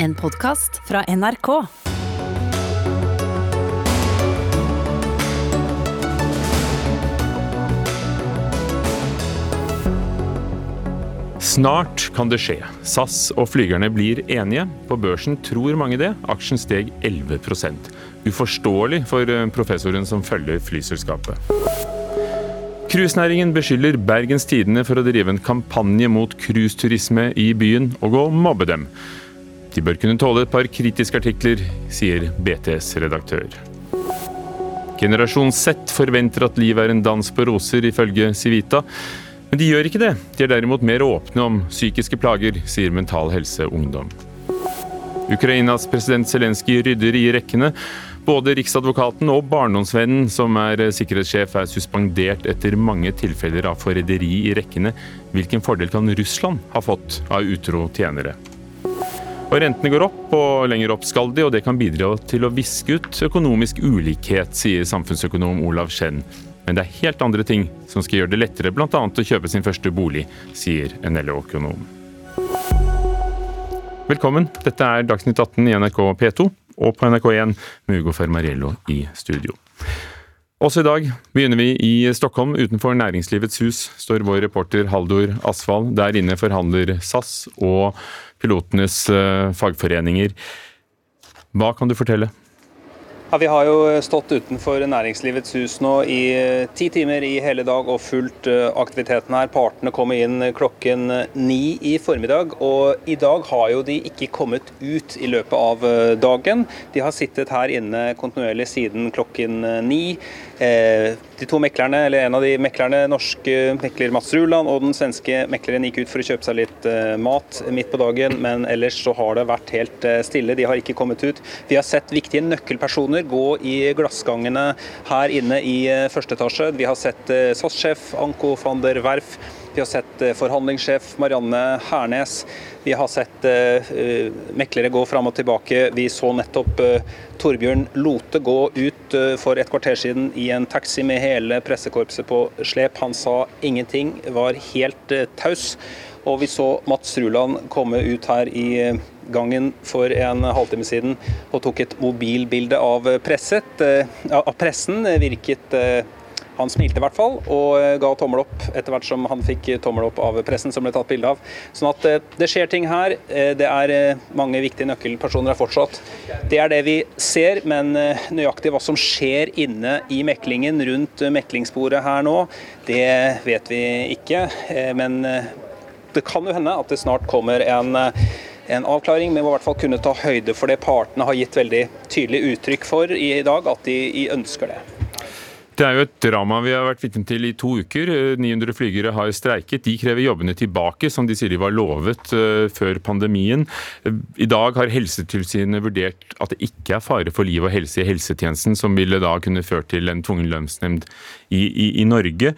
En podkast fra NRK. Snart kan det skje. SAS og flygerne blir enige. På børsen tror mange det. Aksjen steg 11% Uforståelig for eh, professoren som følger flyselskapet. Cruisenæringen beskylder Bergens Tidende for å drive en kampanje mot cruiseturisme i byen og å mobbe dem. De bør kunne tåle et par kritiske artikler, sier BTs redaktør. Generasjon Z forventer at livet er en dans på roser, ifølge Civita. Men de gjør ikke det. De er derimot mer åpne om psykiske plager, sier Mental Helse Ungdom. Ukrainas president Zelenskyj rydder i rekkene. Både Riksadvokaten og Barndomsvennen, som er sikkerhetssjef, er suspendert etter mange tilfeller av forræderi i rekkene. Hvilken fordel kan Russland ha fått av utro tjenere? Og Rentene går opp, og lenger opp skal de, og det kan bidra til å viske ut økonomisk ulikhet, sier samfunnsøkonom Olav Skjenn. Men det er helt andre ting som skal gjøre det lettere bl.a. å kjøpe sin første bolig, sier en LO-økonom. Velkommen. Dette er Dagsnytt 18 i NRK P2 og på NRK1 med Ugo Fermariello i studio. Også i dag begynner vi i Stockholm. Utenfor Næringslivets hus står vår reporter Haldor Asvald. Der inne forhandler SAS og pilotenes eh, fagforeninger. Hva kan du fortelle? Ja, Vi har jo stått utenfor Næringslivets hus nå i eh, ti timer i hele dag og fulgt eh, aktiviteten her. Partene kommer inn klokken ni i formiddag, og i dag har jo de ikke kommet ut i løpet av eh, dagen. De har sittet her inne kontinuerlig siden klokken ni. De to meklerne, eller En av de meklerne, norske mekler Mats Ruland og den svenske mekleren gikk ut for å kjøpe seg litt mat midt på dagen, men ellers så har det vært helt stille. De har ikke kommet ut. Vi har sett viktige nøkkelpersoner personer gå i glassgangene her inne i eh, første etasje. Vi har sett eh, SAS-sjef Anko van der Werf. Vi har sett eh, forhandlingssjef Marianne Hernes. Vi har sett meklere gå fram og tilbake. Vi så nettopp Torbjørn Lote gå ut for et kvarter siden i en taxi med hele pressekorpset på slep. Han sa ingenting, var helt taus. Og vi så Mats Ruland komme ut her i gangen for en halvtime siden og tok et mobilbilde av, presset, eh, av pressen. Virket eh, han smilte i hvert fall, og eh, ga tommel opp etter hvert som han fikk tommel opp av pressen som ble tatt bilde av. Sånn at det skjer ting her. Det er mange viktige nøkkelpersoner her fortsatt. Det er det vi ser, men nøyaktig hva som skjer inne i meklingen rundt meklingsbordet her nå, det vet vi ikke. Men det kan jo hende at det snart kommer en en avklaring. Vi må i hvert fall kunne ta høyde for det partene har gitt veldig tydelig uttrykk for i dag, at de ønsker det. Det er jo et drama vi har vært vitne til i to uker. 900 flygere har streiket. De krever jobbene tilbake, som de sier de var lovet uh, før pandemien. I dag har Helsetilsynet vurdert at det ikke er fare for liv og helse i helsetjenesten, som ville da kunne ført til en tvungen lønnsnemnd i, i, i Norge.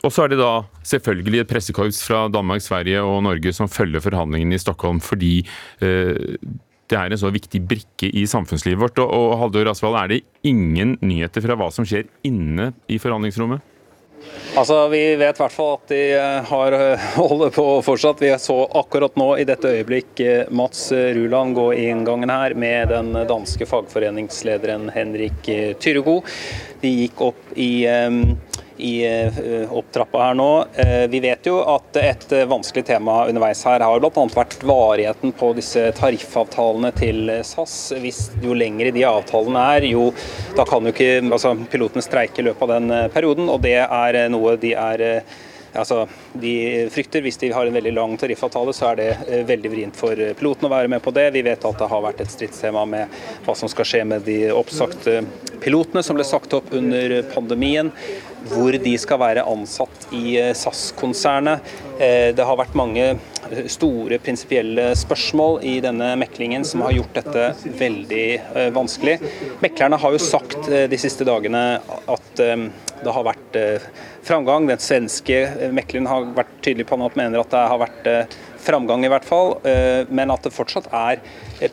Og så er det da selvfølgelig et pressekorps fra Danmark, Sverige og Norge som følger forhandlingene i Stockholm fordi eh, det er en så viktig brikke i samfunnslivet vårt. Og, og Haldor Asvald, er det ingen nyheter fra hva som skjer inne i forhandlingsrommet? Altså, Vi vet i hvert fall at de eh, har eh, holder på fortsatt. Vi så akkurat nå i dette øyeblikk eh, Mats Ruland gå i inngangen her med den danske fagforeningslederen Henrik Tyrego. De gikk opp i i eh, opptrappa her nå. Eh, vi vet jo at et eh, vanskelig tema underveis her har bl.a. vært varigheten på disse tariffavtalene til SAS. Hvis Jo lengre de avtalene er, jo da kan jo ikke altså, pilotene streike i løpet av den perioden. og Det er noe de er altså, de frykter. Hvis de har en veldig lang tariffavtale, så er det eh, veldig vrient for eh, pilotene å være med på det. Vi vet at det har vært et stridstema med hva som skal skje med de oppsagte pilotene som ble sagt opp under pandemien. Hvor de skal være ansatt i eh, SAS-konsernet. Det har vært mange store prinsipielle spørsmål i denne meklingen som har gjort dette veldig vanskelig. Meklerne har jo sagt de siste dagene at det har vært eh, framgang. Den svenske eh, mekleren har vært tydelig på at mener at det har vært eh, framgang, i hvert fall. Men at det fortsatt er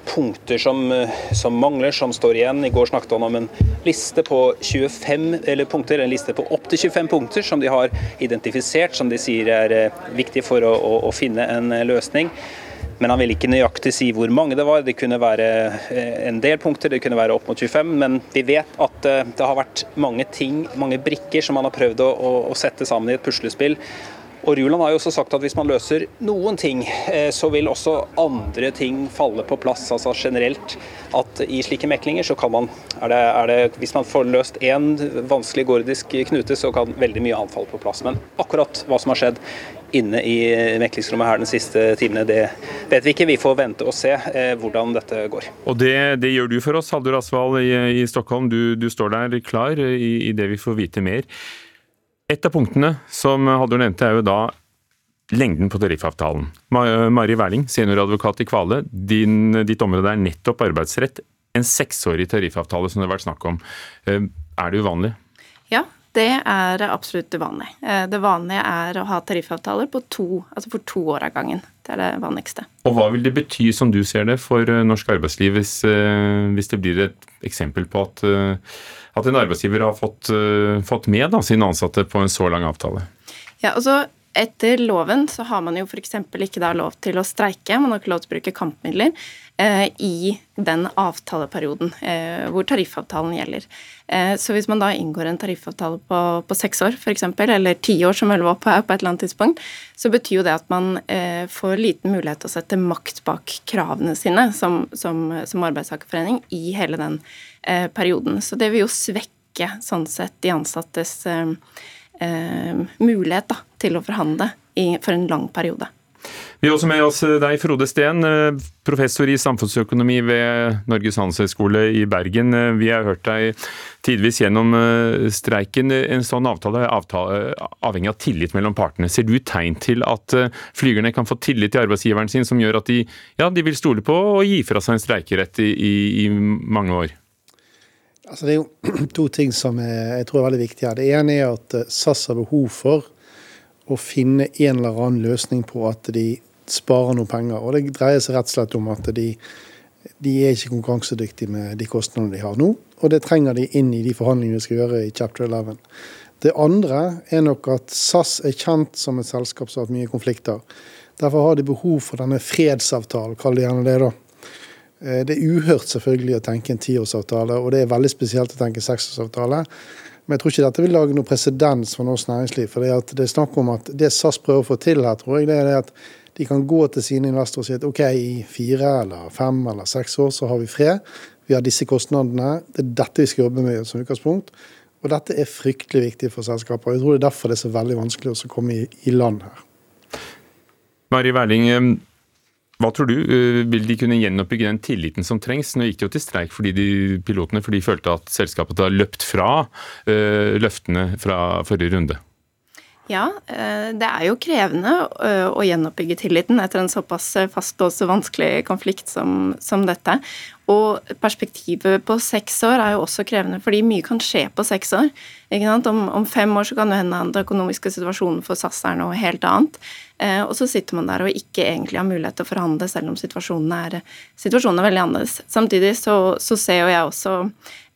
punkter som, som, mangler, som står igjen. I går snakket han om en liste på 25 eller punkter, en liste på opptil 25 punkter som de har identifisert, som de sier er viktig for å, å, å finne en løsning. Men han vil ikke nøyaktig si hvor mange det var. Det kunne være en del punkter, det kunne være opp mot 25. Men vi vet at det har vært mange ting, mange brikker som han har prøvd å, å sette sammen i et puslespill. Og Ruland har jo også sagt at hvis man løser noen ting, eh, så vil også andre ting falle på plass. Altså generelt at i slike meklinger så kan man er det, er det, Hvis man får løst én vanskelig gordisk knute, så kan veldig mye annet falle på plass. Men akkurat hva som har skjedd inne i meklingsrommet her den siste timene, det vet vi ikke. Vi får vente og se eh, hvordan dette går. Og det, det, gjør du for oss, Haldur Asvald i, i Stockholm. Du, du, står der klar i, i det vi får vite mer. Et av punktene som Haldur nevnte, er jo da lengden på tariffavtalen. Mari Werling, senioradvokat i Kvale, din, ditt område er nettopp arbeidsrett. En seksårig tariffavtale som det har vært snakk om. Eh, er det uvanlig? Ja, det er absolutt det vanlige. det vanlige er å ha tariffavtaler to, altså for to år av gangen. Det er det vanligste. Og Hva vil det bety, som du ser det, for eh, norsk arbeidsliv hvis, hvis det blir et eksempel på at at en arbeidsgiver har fått, fått med da, sine ansatte på en så lang avtale? Ja, altså etter loven så har man jo f.eks. ikke da lov til å streike, man har ikke lov til å bruke kampmidler eh, i den avtaleperioden eh, hvor tariffavtalen gjelder. Eh, så hvis man da inngår en tariffavtale på, på seks år f.eks., eller ti år som Ølva på, på et eller annet tidspunkt, så betyr jo det at man eh, får liten mulighet til å sette makt bak kravene sine som, som, som arbeidstakerforening i hele den eh, perioden. Så det vil jo svekke sånn sett de ansattes eh, mulighet da, til å forhandle i, for en lang periode. Vi har også med oss deg, Frode Steen, eh, professor i samfunnsøkonomi ved Norges handelshøyskole i Bergen. Eh, vi har hørt deg tidvis gjennom eh, streiken. En sånn avtale er avhengig av tillit mellom partene. Ser du tegn til at flygerne kan få tillit til arbeidsgiveren sin, som gjør at de, ja, de vil stole på å gi fra seg en streikerett i, i, i mange år? Altså, det er jo to ting som jeg tror er veldig viktige. Det ene er at eh, SAS har behov for å finne en eller annen løsning på at de sparer noe penger. Og det dreier seg rett og slett om at de, de er ikke konkurransedyktige med de kostnadene de har nå. Og det trenger de inn i de forhandlingene de skal gjøre i chapter 11. Det andre er nok at SAS er kjent som et selskap som har hatt mye konflikter. Derfor har de behov for denne fredsavtalen, kall det gjerne det, da det er uhørt selvfølgelig å tenke en tiårsavtale, og det er veldig spesielt å tenke seksårsavtale. Men jeg tror ikke dette vil lage noe presedens for norsk næringsliv. For det, er snakk om at det SAS prøver å få til her, tror jeg, det er at de kan gå til sine investorer og si at OK, i fire eller fem eller seks år så har vi fred. Vi har disse kostnadene. Det er dette vi skal jobbe med som utgangspunkt. Og dette er fryktelig viktig for selskaper. Jeg tror det er derfor det er så veldig vanskelig å komme i, i land her. Mari Werling, hva tror du, eh, Vil de kunne gjenoppbygge den tilliten som trengs? Nå gikk de jo til streik fordi de, pilotene fordi de følte at selskapet har løpt fra uh, løftene fra forrige runde. Ja, eh, det er jo krevende å gjenoppbygge tilliten etter en såpass fastlåst og vanskelig konflikt som, som, dette. Og perspektivet på seks år er jo også krevende, fordi mye kan skje på seks år. Om, om, fem år så kan det hende at den økonomiske situasjonen for SAS er noe helt annet. Eh, og så sitter man der og ikke egentlig har mulighet til å forhandle, selv om situasjonen er, situasjonen er veldig annerledes. Samtidig så, så ser jo jeg også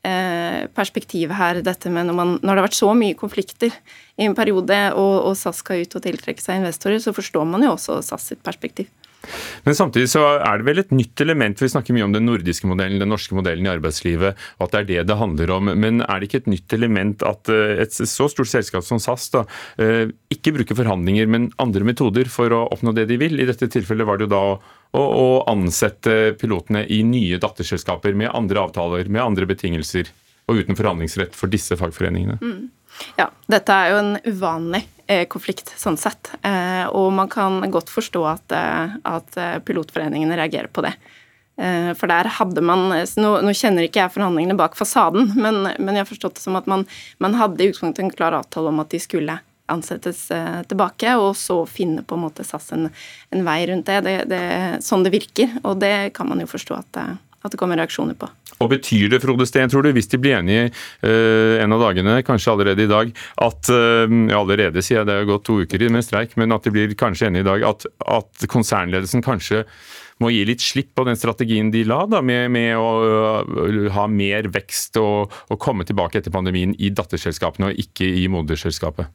eh, perspektivet her, dette med når, man, når, det har vært så mye konflikter i en periode, og, og SAS skal ut og tiltrekke seg investorer, så forstår man jo også SAS sitt perspektiv. Men samtidig så er det vel et nytt element. for Vi snakker mye om den nordiske modellen, den norske modellen i arbeidslivet, og at det er det det handler om. Men er det ikke et nytt element at eh, et så stort selskap som SAS da, eh, ikke bruker forhandlinger, men andre metoder for å oppnå det de vil? I dette tilfellet var det jo da å, å ansette pilotene i nye datterselskaper med andre avtaler, med andre betingelser, og uten forhandlingsrett for disse fagforeningene. Mm. Ja, dette er jo en uvanlig eh, konflikt sånn sett. Eh, og man kan godt forstå at, eh, at pilotforeningene reagerer på det. For der hadde man nå, nå, kjenner ikke jeg forhandlingene bak fasaden, men, men jeg har forstått det som at man, man hadde i utgangspunktet en klar avtale om at de skulle ansettes tilbake, og så finne på en måte SAS en, en vei rundt det. Det, det. Sånn det virker, og det kan man jo forstå at, at det kommer reaksjoner på. Og Betyr det Frode Steen, tror du, hvis de blir enige uh, en av dagene, kanskje allerede i dag, at uh, allerede sier jeg det har gått to uker med streik, men at de blir kanskje enige i dag, at, at konsernledelsen kanskje må gi litt slipp på den strategien de la, da, med, med å uh, ha mer vekst og, og, komme tilbake etter pandemien i datterselskapene og ikke i moderselskapet?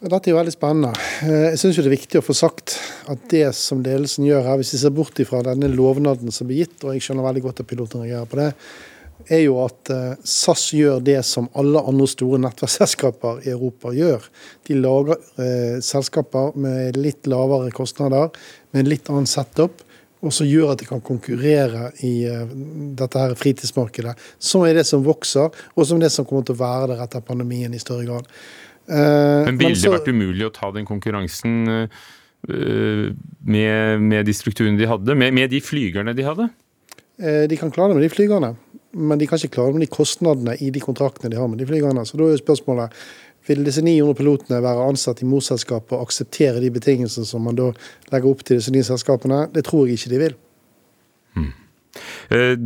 Dette er jo veldig spennende. Eh, jeg syns det er viktig å få sagt at det som ledelsen gjør her, hvis vi ser bort ifra denne lovnaden som blir gitt, og jeg skjønner veldig godt at piloten reagerer på det, er jo at eh, SAS gjør det som alle andre store nettverksselskaper i Europa gjør. De lager eh, selskaper med litt lavere kostnader, med en litt annen setup, og som gjør at de kan konkurrere i eh, dette her fritidsmarkedet. Som er det som vokser, og som er det som kommer til å være der etter pandemien i større grad. Eh, men ville det vært umulig å ta den konkurransen eh, med, med de strukturene de hadde, med, med, de flygerne de hadde? Eh, de kan klare det med de flygerne, men de kan ikke klare det med de kostnadene i de kontraktene de har med de flygerne. Så da er jo spørsmålet vil disse 900 pilotene være ansatt i morselskapet og akseptere de betingelsene som man da legger opp til disse nye selskapene? Det tror jeg ikke de vil. Hmm. Eh,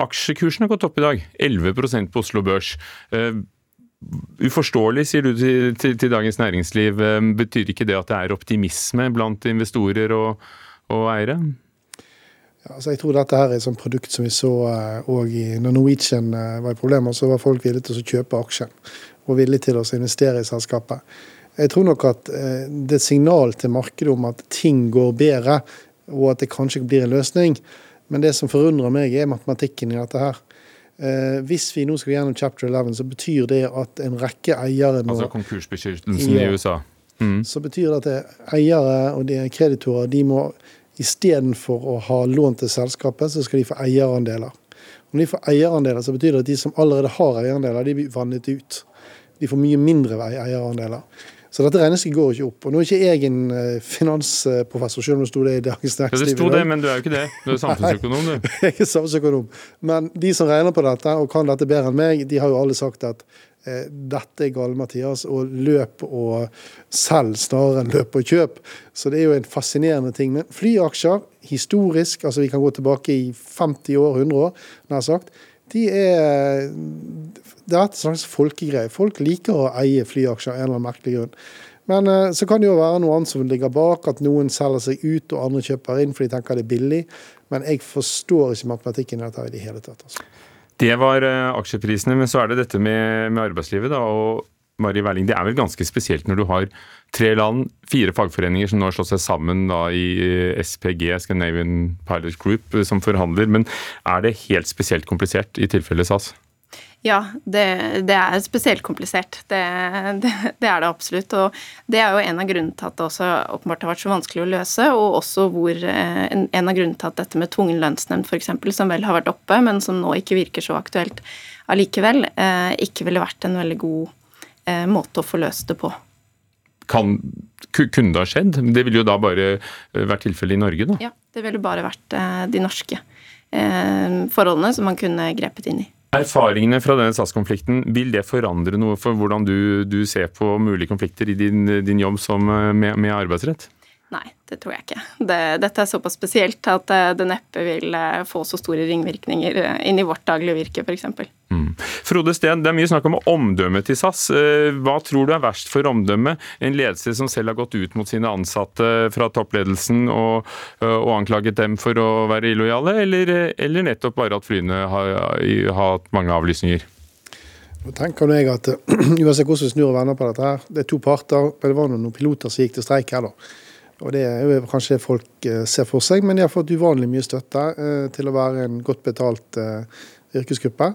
aksjekursen har gått opp i dag, 11% på Oslo Børs. Eh, Uforståelig, sier du til, til, til, Dagens Næringsliv. Eh, betyr ikke det at det er optimisme blant investorer og, og eiere? Ja, altså jeg tror dette her er et sånt produkt som vi så òg uh, når Norwegian uh, var i problemer. Så var folk villige til å kjøpe aksjen og villige til å investere i selskapet. Jeg tror nok at uh, det er et signal til markedet om at ting går bedre, og at det kanskje blir en løsning. Men det som forundrer meg, er matematikken i dette her. Eh, hvis vi nå skal gjennom chapter 11, så betyr det at en rekke eiere nå Altså konkursbeskyttelsen ja, i USA? Mm. Så betyr det at eiere og de kreditorer de må istedenfor å ha lån til selskapet, så skal de få eierandeler. Når de får eierandeler, så betyr det at de som allerede har eierandeler, de blir vannet ut. De får mye mindre eierandeler. Så dette regnestykket går ikke opp. Og Nå er ikke jeg en eh, finansprofessor, selv om det sto det i Dagens Næringsliv. Ja, det sto det, men du er jo ikke det. Du er samfunnsøkonom, du. jeg er samfunnsøkonom. Men de som regner på dette og kan dette bedre enn meg, de har jo alle sagt at eh, dette er gale, Mathias, og løp og selg snarere enn løp og kjøp. Så det er jo en fascinerende ting. Men flyaksjer, historisk, altså vi kan gå tilbake i 50 år, 100 år, nær sagt, de er Det er et slags folkegreie. Folk liker å eie flyaksjer av en eller annen merkelig grunn. Men eh, så kan det jo være noe annet som ligger bak, at noen selger seg ut og andre kjøper inn fordi de tenker det er billig. Men jeg forstår ikke matematikken i dette i det hele tatt. Altså. Det var eh, aksjeprisene, men så er det dette med, med arbeidslivet. da, og Marie Werling, Det er vel ganske spesielt når du har tre land, fire fagforeninger som nå har slått seg sammen da i eh, SPG, Scandinavian Pilot Group, som forhandler. Men er det helt spesielt komplisert i tilfelle SAS? Ja, det, det, er spesielt komplisert. Det, det, det, er det absolutt. Og det er jo en av grunnene til at det også åpenbart har vært så vanskelig å løse, og også hvor eh, en, en av grunnene til at dette med tvungen lønnsnemnd f.eks., som vel har vært oppe, men som nå ikke virker så aktuelt allikevel, eh, ikke ville vært en veldig god eh, måte å få løst det på. Kan, kunne det ha skjedd? Det ville jo da bare eh, vært tilfellet i Norge, da? Ja, det ville bare vært eh, de norske eh, forholdene som man kunne grepet inn i. Erfaringene fra denne SAS-konflikten, vil det forandre noe for hvordan du, du ser på mulige konflikter i din, din jobb som, eh, med, med arbeidsrett? Nei, det tror jeg ikke. Det, dette er såpass spesielt at eh, det neppe vil eh, få så store ringvirkninger inn i vårt daglige virke, f.eks. Mm. Frode Steen, det er mye snakk om omdømmet til SAS. Hva tror du er verst for omdømmet? En ledelse som selv har gått ut mot sine ansatte fra toppledelsen og, og anklaget dem for å være illojale, eller, eller nettopp bare at flyene har, har hatt mange avlysninger? Nå tenker jeg at Uansett hvordan vi snur og vender på dette, her, det er to parter. Det var noen piloter som gikk til streik her. da. Og Det er jo kanskje folk eh, ser for seg, men de har fått uvanlig mye støtte eh, til å være en godt betalt eh, yrkesgruppe.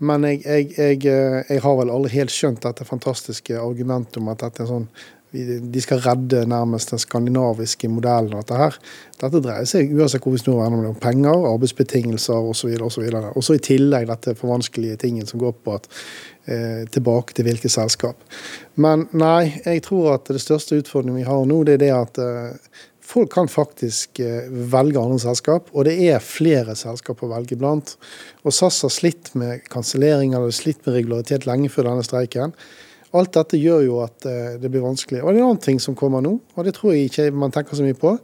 Men jeg, jeg, jeg, jeg, har vel aldri helt skjønt dette fantastiske argumentet om at sånn de skal redde nærmest den skandinaviske modellen. Dette her. Dette dreier seg uansett hvor vi snur om penger, arbeidsbetingelser osv. Og så i tillegg dette for vanskelige tingen som går på at eh, tilbake til hvilket selskap. Men nei, jeg tror at det største utfordringen vi har nå, det er det at eh, folk kan faktisk eh, velge andre selskap, og det er flere selskap å velge blant. Og SAS har slitt med kanselleringer og slitt med regularitet lenge før denne streiken. Alt dette gjør jo at eh, det blir vanskelig. Og det er en annen ting som kommer nå, og det tror jeg ikke man tenker så mye på.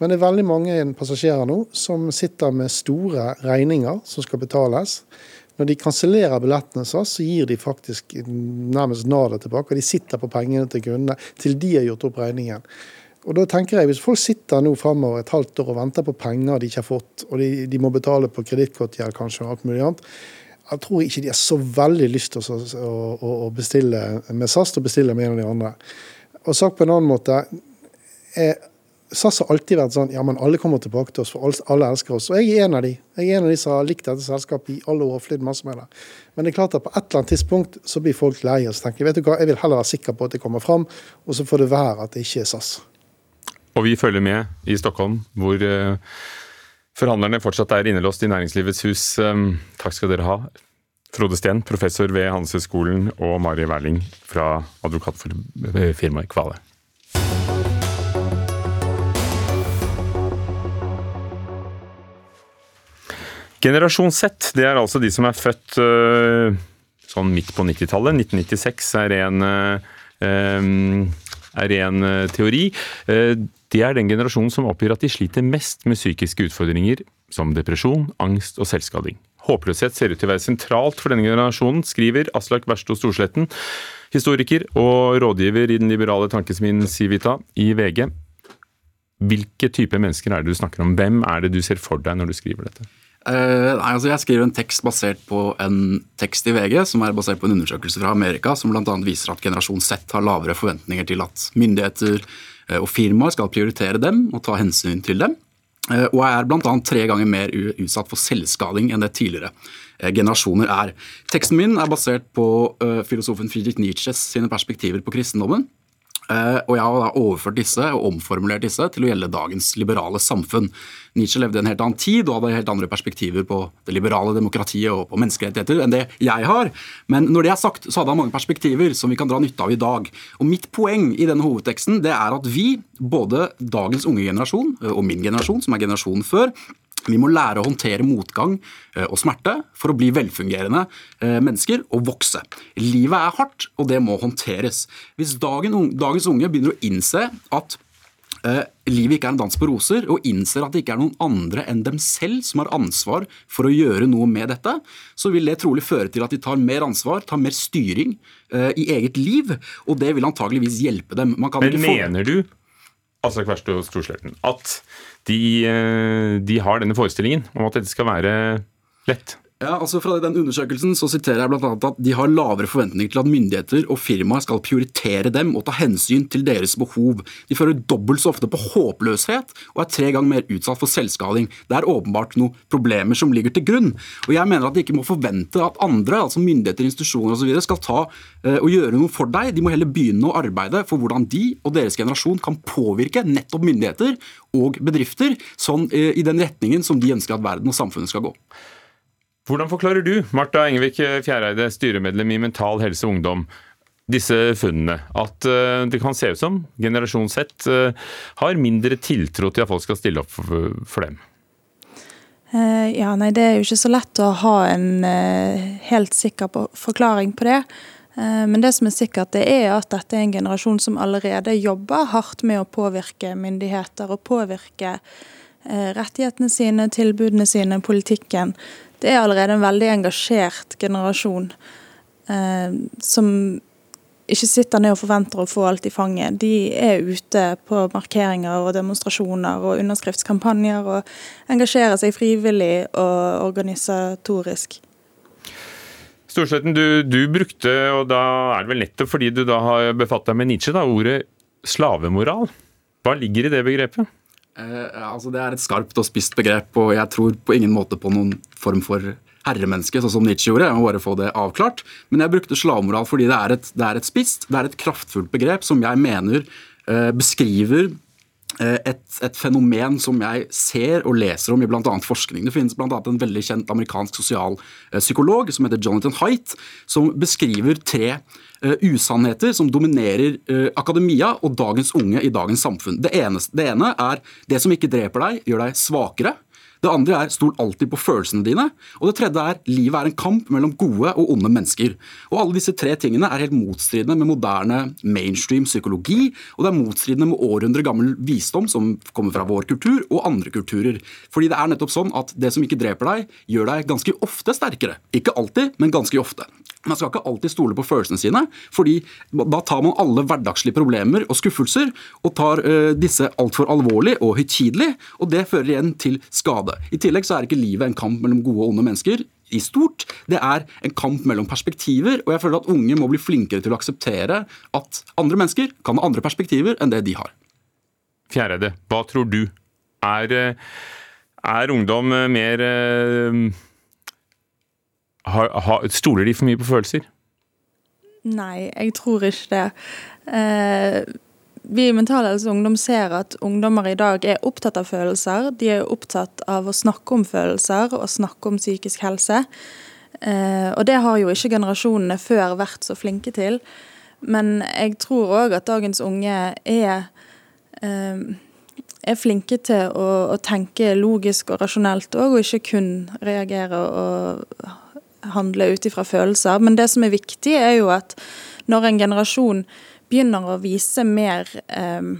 Men det er veldig mange passasjerer nå som sitter med store regninger som skal betales. Når de kansellerer billettene, så, gir de faktisk nærmest nadet tilbake. og De sitter på pengene til kundene til de har gjort opp regningen. Og da tenker jeg, Hvis folk sitter nå fremover et halvt år og venter på penger de ikke har fått, og de, de må betale på kredittkortgjeld kanskje og alt mulig annet, jeg tror ikke de har så veldig lyst til å, å, å bestille med SAS og bestille med en av de andre. Og sagt på en annen måte er, SAS har alltid vært sånn ja, men alle kommer tilbake til oss, for alle elsker oss. Og jeg er en av de. Jeg er en av de som har likt dette selskapet i alle år og flydd masse med det. Men det er klart at på et eller annet tidspunkt så blir folk lei og så tenker vet du hva, jeg vil heller være sikker på at det kommer fram, og så får det være at det ikke er SAS. Og vi følger med i Stockholm, hvor uh, forhandlerne fortsatt er innelåst i Næringslivets hus. Um, takk skal dere ha. Frode Steen, professor ved Handelshøyskolen, og Mari Werling fra advokatfirmaet Kvale. Generasjon Z, det er altså de som er født øh, sånn midt på 90-tallet. 1996 er en, er en teori. Det er den generasjonen som oppgir at de sliter mest med psykiske utfordringer som depresjon, angst og selvskading. Håpløshet ser ut til å være sentralt for denne generasjonen, skriver Aslak Versto Storsletten, historiker og rådgiver i den liberale tankesmien Civita i VG. Hvilke type mennesker er det du snakker om? Hvem er det du ser for deg når du skriver dette? Uh, nei, altså Jeg skriver en tekst basert på en tekst i VG som er basert på en undersøkelse fra Amerika som bl.a. viser at generasjon Z har lavere forventninger til at myndigheter og firmaer skal prioritere dem og ta hensyn til dem. Uh, og er bl.a. tre ganger mer utsatt for selvskading enn det tidligere generasjoner er. Teksten min er basert på filosofen Friedrich Nietzsches sine perspektiver på kristendommen. Eh, og jeg har da overført disse og omformulert disse til å gjelde dagens liberale samfunn. Nietzsche levde i en helt annen tid og hadde helt andre perspektiver på det liberale demokratiet og på menneskerettigheter enn det jeg har. Men når det er sagt, så hadde han mange perspektiver som vi kan dra nytte av i dag. Og mitt poeng i denne hovedteksten det er at vi, både dagens unge generasjon og min generasjon, som er generasjonen før, vi må lære å håndtere motgang eh, og smerte for å bli velfungerende eh, mennesker og vokse. Livet er hardt, og det må håndteres. Hvis dagens unge begynner å innse at eh, livet ikke er en dans på roser, og innser at det ikke er noen andre enn dem selv som har ansvar for å gjøre noe med dette, så vil det trolig føre til at de tar mer ansvar, tar mer styring i eget liv, og det vil antageligvis hjelpe dem. Men mener du Aslak Versto Storsletten, at de, eh, de har denne forestillingen om at dette skal være lett. Ja, altså Fra den undersøkelsen så siterer jeg bl.a. at de har lavere forventninger til at myndigheter og firmaer skal prioritere dem og ta hensyn til deres behov. De fører dobbelt så ofte på håpløshet og er tre ganger mer utsatt for selvskading. Det er åpenbart noen problemer som ligger til grunn. Og Jeg mener at de ikke må forvente at andre, altså myndigheter, institusjoner osv., skal ta uh, og gjøre noe for deg. De må heller begynne å arbeide for hvordan de og deres generasjon kan påvirke nettopp myndigheter og bedrifter sånn, uh, i den retningen som de ønsker at verden og samfunnet skal gå. Hvordan forklarer du, Marta Engevik Fjæreide, styremedlem i Mental Helse Ungdom, disse funnene? At uh, det kan se ut som generasjon Z uh, har mindre tiltro til at folk skal stille opp for, dem? Uh, ja, nei, Det er jo ikke så lett å ha en helt sikker forklaring på det. Men det som er sikkert, det er at dette er en generasjon som allerede jobber hardt med å påvirke myndigheter og påvirke rettighetene sine, tilbudene sine, politikken det er allerede en veldig engasjert generasjon eh, som ikke sitter ned og forventer å få alt i fanget. De er ute på markeringer og demonstrasjoner og underskriftskampanjer og engasjerer seg frivillig og organisatorisk. Storsletten, du, du, brukte, og da er det vel nettopp fordi du da har befatt deg med Nietzsche, da, ordet slavemoral. Hva ligger i det begrepet? Eh, altså det er et skarpt og spisst begrep, og jeg tror på ingen måte på noen form for herremenneske, sånn som Nietzsche gjorde. Jeg må bare få det avklart. Men jeg brukte slavmoral fordi det er et, det et spisst, det er et kraftfullt begrep som jeg mener eh, beskriver et, et, fenomen som jeg ser og leser om i bl.a. forskning. Det finnes bl.a. en veldig kjent amerikansk sosialpsykolog eh, som heter Jonathan Haidt, som beskriver tre uh, usannheter som dominerer akademia og dagens unge i dagens samfunn. Det, eneste, det ene er det som ikke dreper deg, gjør deg svakere. Det andre er stol alltid på følelsene dine. Og det tredje er livet er en kamp mellom gode og onde mennesker. Og alle disse tre tingene er helt motstridende med moderne mainstream psykologi, og det er motstridende med århundre gammel visdom som kommer fra vår kultur og andre kulturer. Fordi det er nettopp sånn at det som ikke dreper deg, gjør deg ganske ofte sterkere. Ikke alltid, men ganske ofte. Man skal ikke alltid stole på følelsene sine, fordi da tar man alle hverdagslige problemer og skuffelser og tar uh, disse altfor alvorlig og høytidelig, og det fører igjen til skade skade. I tillegg så er ikke livet en kamp mellom gode og onde mennesker i stort. Det er en kamp mellom perspektiver, og jeg føler at unge må bli flinkere til å akseptere at andre mennesker kan ha andre perspektiver enn det de har. Fjæreide, hva tror du? Er, eh, er ungdom eh, mer har, har, Stoler de for mye på følelser? Nei, jeg tror ikke det. Eh, vi i Mental Helse Ungdom ser at ungdommer i dag er opptatt av følelser. De er opptatt av å snakke om følelser og snakke om psykisk helse. Eh, og det har jo ikke generasjonene før vært så flinke til. Men jeg tror òg at dagens unge er, eh, er flinke til å, å, tenke logisk og rasjonelt òg, og ikke kun reagere og handle ut ifra følelser. Men det som er viktig, er jo at når en generasjon begynner å vise mer eh,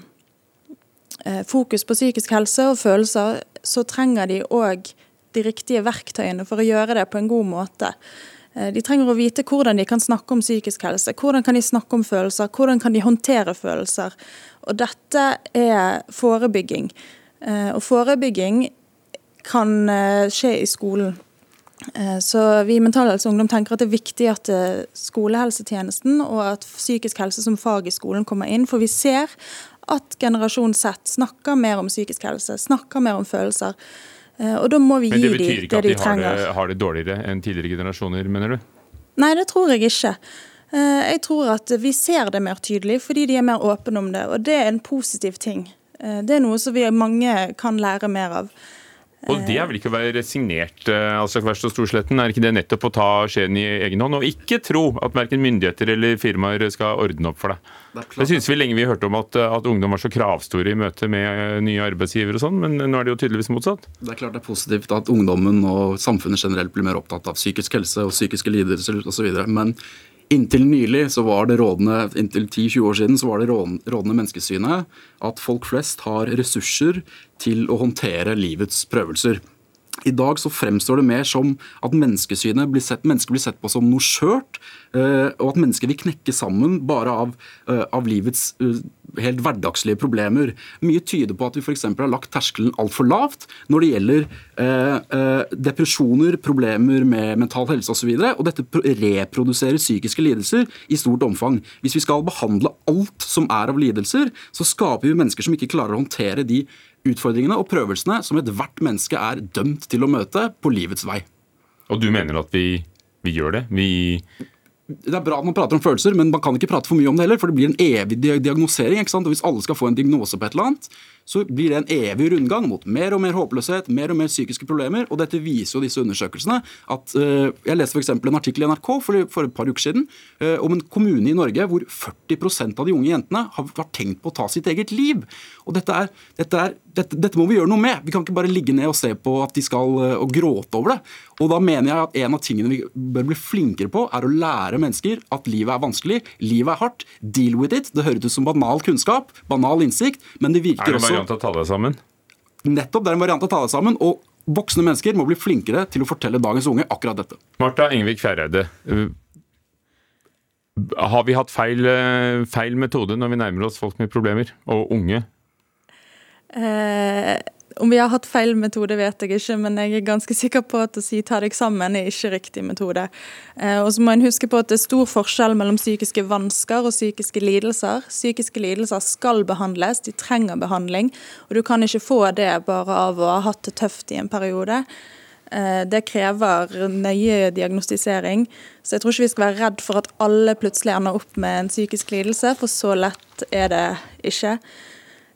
eh, fokus på psykisk helse og følelser, så trenger de òg de riktige verktøyene for å gjøre det på en god måte. Eh, de trenger å vite hvordan de kan snakke om psykisk helse, hvordan kan de snakke om følelser, hvordan kan de håndtere følelser. Og dette er forebygging. Eh, og forebygging kan skje i skolen. Eh, så vi i Mental Helse Ungdom tenker at det er viktig at eh, skolehelsetjenesten og at psykisk helse som fag i skolen kommer inn. For vi ser at generasjon Z snakker mer om psykisk helse, snakker mer om følelser. Eh, og da må vi gi dem det de trenger. Men det betyr ikke at de, de har, det, har det dårligere enn tidligere generasjoner, mener du? Nei, det tror jeg ikke. Jeg tror at vi ser det mer tydelig fordi de er mer åpne om det, og det er en positiv ting. Det er noe som vi mange kan lære mer av. Og det er vel ikke å være resignert, eh, altså Kverst og Storsletten? Er ikke det nettopp å ta skjeen i egen hånd, og ikke tro at verken myndigheter eller firmaer skal ordne opp for deg? Det, det synes vi lenge vi hørte om at, at, ungdom var så kravstore i møte med eh, nye arbeidsgivere og sånn, men nå er det jo tydeligvis motsatt? Det er klart det er positivt at ungdommen og samfunnet generelt blir mer opptatt av psykisk helse og psykiske lidelser osv. Men Inntil nylig, så var det rådende, inntil 10-20 år siden, så var det rådende menneskesynet at folk flest har ressurser til å håndtere livets prøvelser. I dag så fremstår det mer som at menneskesynet blir sett, mennesker blir sett på som noe skjørt, eh, og at mennesker vil knekke sammen bare av, eh, av livets eh, helt hverdagslige problemer. Mye tyder på at vi f.eks. har lagt terskelen altfor lavt når det gjelder eh, depresjoner, problemer med mental helse osv. Og, så og dette reproduserer psykiske lidelser i stort omfang. Hvis vi skal behandle alt som er av lidelser, så skaper vi mennesker som ikke klarer å håndtere de utfordringene og prøvelsene som ethvert menneske er dømt til å møte på livets vei. Og du mener at vi, vi gjør det? Vi det er bra at man prater om følelser, men man kan ikke prate for mye om det heller. For det blir en evig diagnosering. ikke sant? Og Hvis alle skal få en diagnose på et eller annet, så blir det en evig rundgang mot mer og mer håpløshet, mer og mer psykiske problemer. Og dette viser jo disse undersøkelsene. at uh, Jeg leste f.eks. en artikkel i NRK for, for, et par uker siden uh, om en kommune i Norge hvor 40% av de unge jentene har, har tenkt på å ta sitt eget liv. Og dette, er, dette, er, dette, dette, må vi gjøre noe med. Vi kan ikke bare ligge ned og se på at de skal uh, og gråte over det. Og da mener jeg at en av tingene vi bør bli flinkere på, er å lære mennesker at livet er vanskelig, livet er hardt. Deal with it. Det høres ut som banal kunnskap, banal innsikt, men det virker også variant av å ta deg sammen? Nettopp, det er en variant av å ta deg sammen. og Voksne mennesker må bli flinkere til å fortelle dagens unge akkurat dette. Marta Engvik Fjæreide, har vi hatt feil, feil, metode når vi nærmer oss folk med problemer, og unge? Eh, om vi har hatt feil metode, vet jeg ikke, men jeg er ganske sikker på at å si ta deg sammen er ikke riktig metode. Eh, og så må en huske på at det er stor forskjell mellom psykiske vansker og psykiske lidelser. Psykiske lidelser skal behandles, de trenger behandling. Og du kan ikke få det bare av å ha hatt det tøft i en periode. Eh, det krever nøye diagnostisering. Så jeg tror ikke vi skal være redd for at alle plutselig ender opp med en psykisk lidelse, for så lett er det ikke.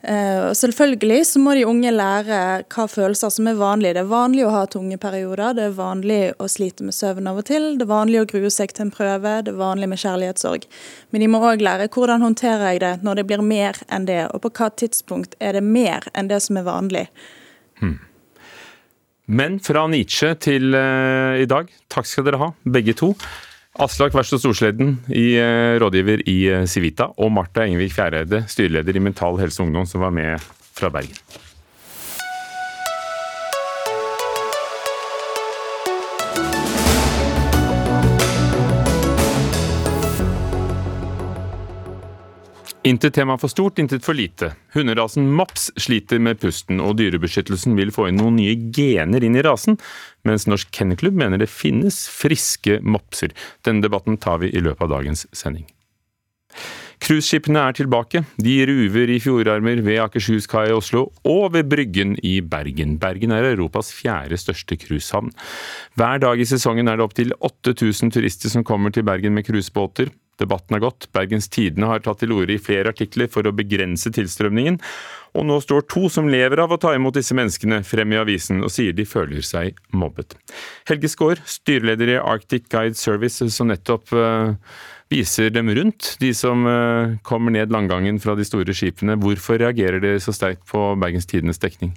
Uh, selvfølgelig så må de unge lære hva følelser som er vanlige. Det er vanlig å ha tunge perioder, det er vanlig å slite med søvn av og til, det er vanlig å grue seg til en prøve, det er vanlig med kjærlighetssorg. Men de må òg lære hvordan håndterer jeg det når det blir mer enn det, og på hva tidspunkt er det mer enn det som er vanlig. Hmm. Men fra Nietzsche til uh, i dag, takk skal dere ha, begge to. Aslak Verstad Storsleden, i, eh, rådgiver i Sivita, Civita, og Marta Engevik Fjæreide, styreleder i Mental Helse Ungdom, som var med fra Bergen. Intet tema for stort, intet for lite. Hunderasen Mops sliter med pusten, og Dyrebeskyttelsen vil få inn noen nye gener inn i rasen, mens Norsk Kennelklubb mener det finnes friske mopser. Denne debatten tar vi i løpet av dagens sending. Cruiseskipene er tilbake. De ruver i fjordarmer ved Akershuskai i Oslo og ved Bryggen i Bergen. Bergen er Europas fjerde største cruisehavn. Hver dag i sesongen er det opptil 8000 turister som kommer til Bergen med cruisebåter. Debatten er gått. Bergens Tidende har tatt til orde i flere artikler for å begrense tilstrømningen. Og nå står to som lever av å ta imot disse menneskene frem i avisen og sier de føler seg mobbet. Helge Skaar, styreleder i Arctic Guide Service, som nettopp uh, viser dem rundt, de som uh, kommer ned landgangen fra de store skipene. Hvorfor reagerer dere så sterkt på Bergens Tidendes dekning?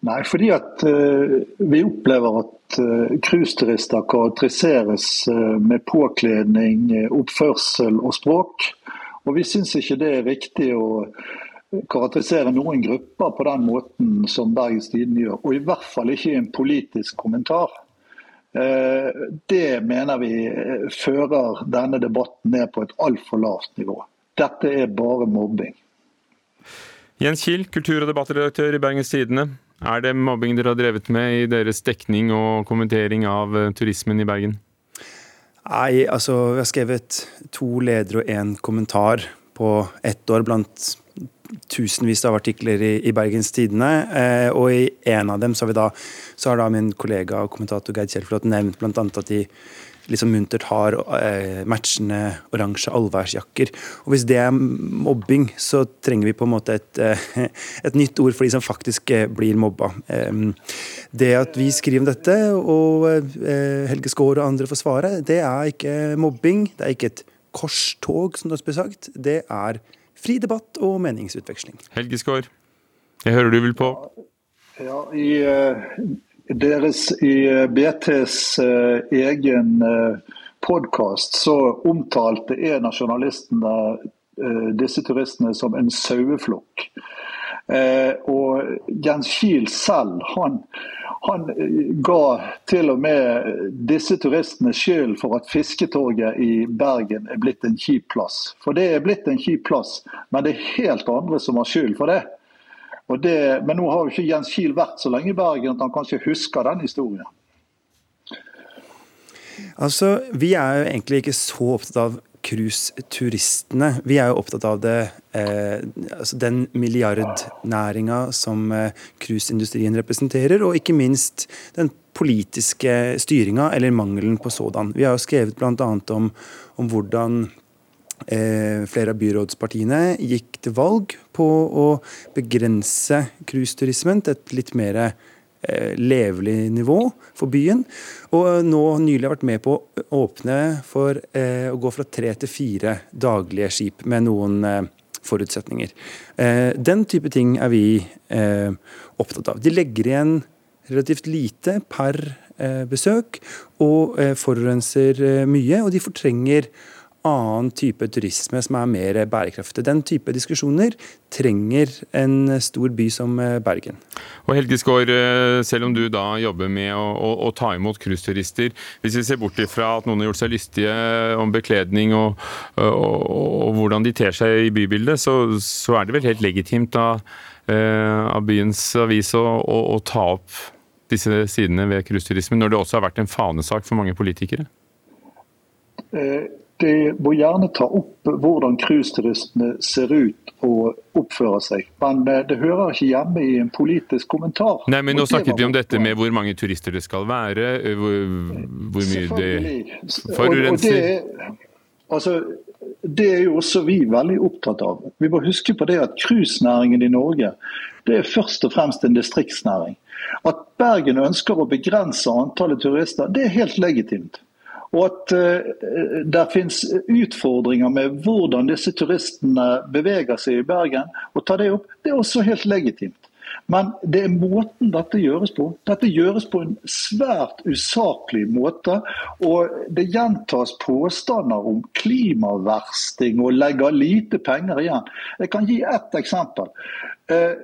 Nei, fordi at uh, vi opplever at uh, karakteriseres uh, med påkledning, oppførsel og språk. Og vi syns ikke det er riktig å karakterisere noen grupper på den måten som Bergens Tidende gjør. Og i hvert fall ikke i en politisk kommentar. Det mener vi fører denne debatten ned på et altfor lavt nivå. Dette er bare mobbing. Jens Kiel, kultur- og debattredaktør i Bergens Tidende. Er det mobbing dere har drevet med i deres dekning og kommentering av eh, turismen i Bergen? Nei, altså vi har skrevet to ledere og én kommentar på ett år blant tusenvis av artikler i, i Bergens Tidende. Eh, og i en av dem så har, da, så har da min kollega og kommentator Geir Kjellflot nevnt bl.a. at de liksom muntert har eh, matchende oransje allværsjakker. Og Hvis det er mobbing, så trenger vi på en måte et, eh, et nytt ord for de som faktisk eh, blir mobba. Det at vi skriver om dette, og Helge Skaar og andre får svare, det er ikke mobbing. Det er ikke et korstog, som det har sagt. Det er fri debatt og meningsutveksling. Helge Skaar, jeg hører du vil på. Ja, i deres, I eh, BTs eh, egen eh, podkast så omtalte en av journalistene disse turistene som en saueflokk. og Jens Kiel selv han, han, ga til og med disse turistene skyld for at Fisketorget i Bergen er blitt en kjip plass. For det er blitt en kjip plass, men det er helt andre som har skyld for det. Det, men nå har jo ikke Jens Kiel vært så lenge i Bergen at han kanskje husker den historien. Altså, Vi er jo egentlig ikke så opptatt av cruiseturistene. Vi er jo opptatt av det, eh, altså den milliardnæringa som eh, representerer, og ikke minst den politiske styringa, eller mangelen på sådan. Vi har jo skrevet bl.a. Om, om hvordan Eh, flere av byrådspartiene gikk til valg på å begrense cruiseturismen til et litt mer eh, levelig nivå for byen. Og nå nylig har vært med på å åpne for eh, å gå fra tre til fire daglige skip med noen forutsetninger. Den type ting er vi opptatt av. De legger igjen relativt lite per besøk og forurenser mye, og de fortrenger annen type turisme som er mer bærekraftig. Den type diskusjoner trenger en stor by som eh, Bergen. Og Helge Skår, eh, selv om du da jobber med å, å, å ta imot cruiseturister, hvis vi ser bort ifra at noen har gjort seg lystige om bekledning og, og, og hvordan de ter seg i bybildet, så, så, er det vel helt legitimt av, eh, av byens avis å, å ta opp disse sidene ved cruiseturismen, når det også har vært en fanesak for mange politikere? Eh de må gjerne ta opp hvordan cruiseturistene ser ut og oppfører seg, men eh, det hører ikke hjemme i en politisk kommentar. Nei, men Nå snakket vi om dette med hvor mange turister det skal være, eh, hvor, hvor mye det forurenser. Altså, det er jo også vi veldig opptatt av. Vi må huske på det at cruisenæringen i Norge det er først og fremst en distriktsnæring. At Bergen ønsker å begrense antallet turister, det er helt legitimt. Og at uh, det finnes utfordringer med hvordan disse turistene beveger seg i Bergen. og tar det opp, Det er også helt legitimt. Men det er måten dette gjøres på. Dette gjøres på en svært usaklig måte. Og det gjentas påstander om klimaversting og legger lite penger igjen. Jeg kan gi ett eksempel. Uh,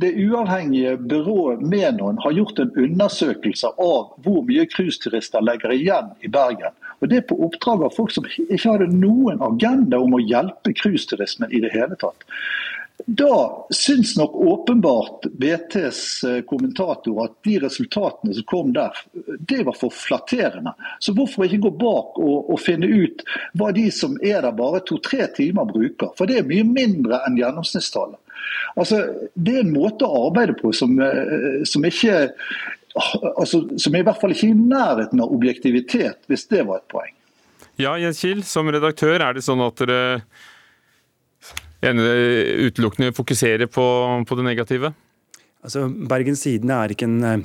det uavhengige byrået Menon har gjort en undersøkelse av hvor mye cruiseturister legger igjen i Bergen. Og Det på oppdrag av folk som ikke hadde noen agenda om å hjelpe cruiseturismen i det hele tatt. Da syns nok åpenbart BTs eh, kommentator at de resultatene som kom der, det var for flatterende. Så hvorfor ikke gå bak og, og finne ut hva de som er der bare to-tre timer bruker? For det er mye mindre enn gjennomsnittstallet. Altså, det er en måte å arbeide på som, eh, som ikke altså, Som er i hvert fall ikke i nærheten av objektivitet, hvis det var et poeng. Ja, Jens Kiel, som redaktør, er det sånn at dere utelukkende fokuserer på, på det negative? Altså, Bergens Tidende er ikke en eh,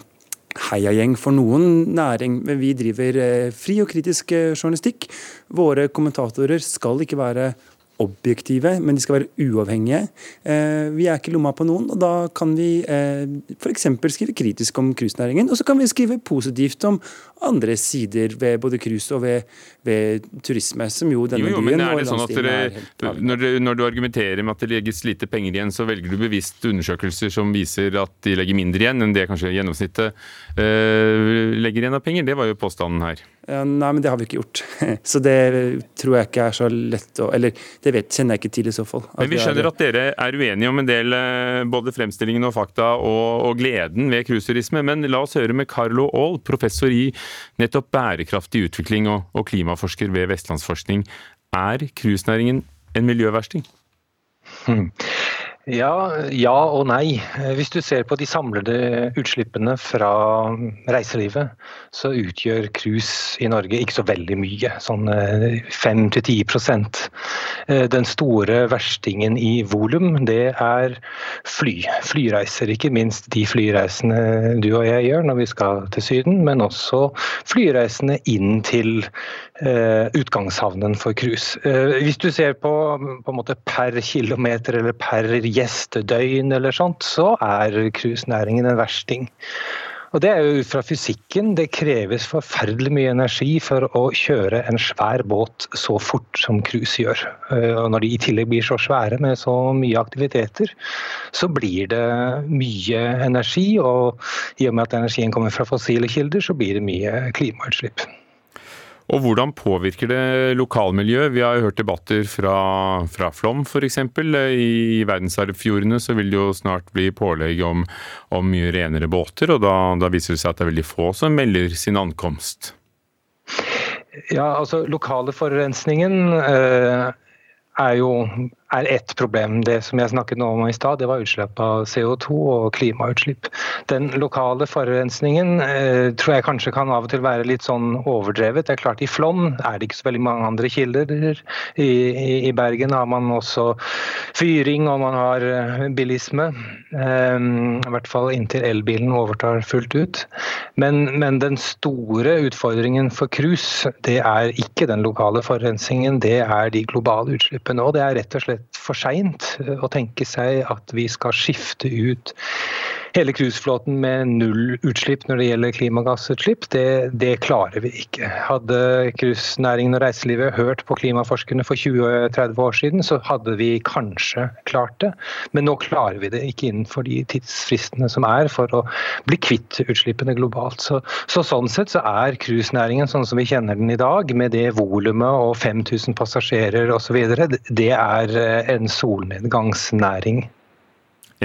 heiagjeng for noen næring, men vi driver eh, fri og kritisk eh, journalistikk. Våre kommentatorer skal ikke være objektive, men de skal være uavhengige. Eh, vi er ikke lomma på noen, og da kan vi eh, f.eks. skrive kritisk om cruisenæringen. Og så kan vi skrive positivt om andre sider ved både cruise og ved, ved, turisme, som jo denne jo, jo, byen og sånn dere, er når, du, når du argumenterer med at det legges lite penger igjen, så velger du bevisst undersøkelser som viser at de legger mindre igjen enn det kanskje gjennomsnittet uh, legger igjen av penger. Det var jo påstanden her. Ja, nei, men det har vi ikke gjort. Så det tror jeg ikke er så lett å Eller det vet, kjenner jeg ikke til i så fall. Men vi skjønner at dere er uenige om en del eh, både fremstillingen og fakta og, og gleden ved cruiseturisme. Men la oss høre med Carlo Aall, professor i nettopp bærekraftig utvikling og, og klimaforsker ved Vestlandsforskning. Er cruisenæringen en miljøversting? Hmm. Ja, ja, og nei. Hvis du ser på de samlede utslippene fra reiselivet, så utgjør cruise i Norge ikke så veldig mye. Sånn 5-10 eh, eh, Den store verstingen i volum, det er fly. Flyreiser. Ikke minst de flyreisene du og jeg gjør når vi skal til Syden, men også flyreisene inn til uh, utgangshavnen for cruise. Uh, hvis du ser på, på en måte per kilometer eller per gjestedøgn eller sånt, så er cruisenæringen en versting. Og Det er jo fra fysikken. Det kreves forferdelig mye energi for å kjøre en svær båt så fort som cruise gjør. Eh, og Når de i tillegg blir så svære med så mye aktiviteter, så blir det mye energi. Og i og med at energien kommer fra fossile kilder, så blir det mye klimautslipp. Og hvordan påvirker det lokalmiljøet? Vi har jo hørt debatter fra, fra Flom f.eks. I verdensarvfjordene så vil det jo snart bli pålegg om, om mye renere båter, og da, da, viser det seg at det er veldig få som melder sin ankomst. Ja, altså lokale forurensningen eh, er jo er ett problem. Det som jeg snakket om i stad, det var utslipp av CO2 og klimautslipp. Den lokale forurensningen eh, tror jeg kanskje kan av og til være litt sånn overdrevet. Det er klart I Flåm er det ikke så veldig mange andre kilder. I, i, i Bergen har man også fyring og man har eh, bilisme. Eh, I hvert fall inntil elbilen overtar fullt ut. Men, men den store utfordringen for cruise, det er ikke den lokale forurensningen, det er de globale utslippene. Og det er rett og slett for seint å tenke seg at vi skal skifte ut hele cruiseflåten med null utslipp når det gjelder klimagassutslipp, det, det klarer vi ikke. Hadde cruisenæringen og reiselivet hørt på klimaforskerne for 20-30 år siden, så hadde vi kanskje klart det. Men nå klarer vi det ikke innenfor de tidsfristene som er for å bli kvitt utslippene globalt. Så, så sånn sett så er cruisenæringen sånn som vi kjenner den i dag, med det volumet og 5000 passasjerer osv., det er en solnedgangsnæring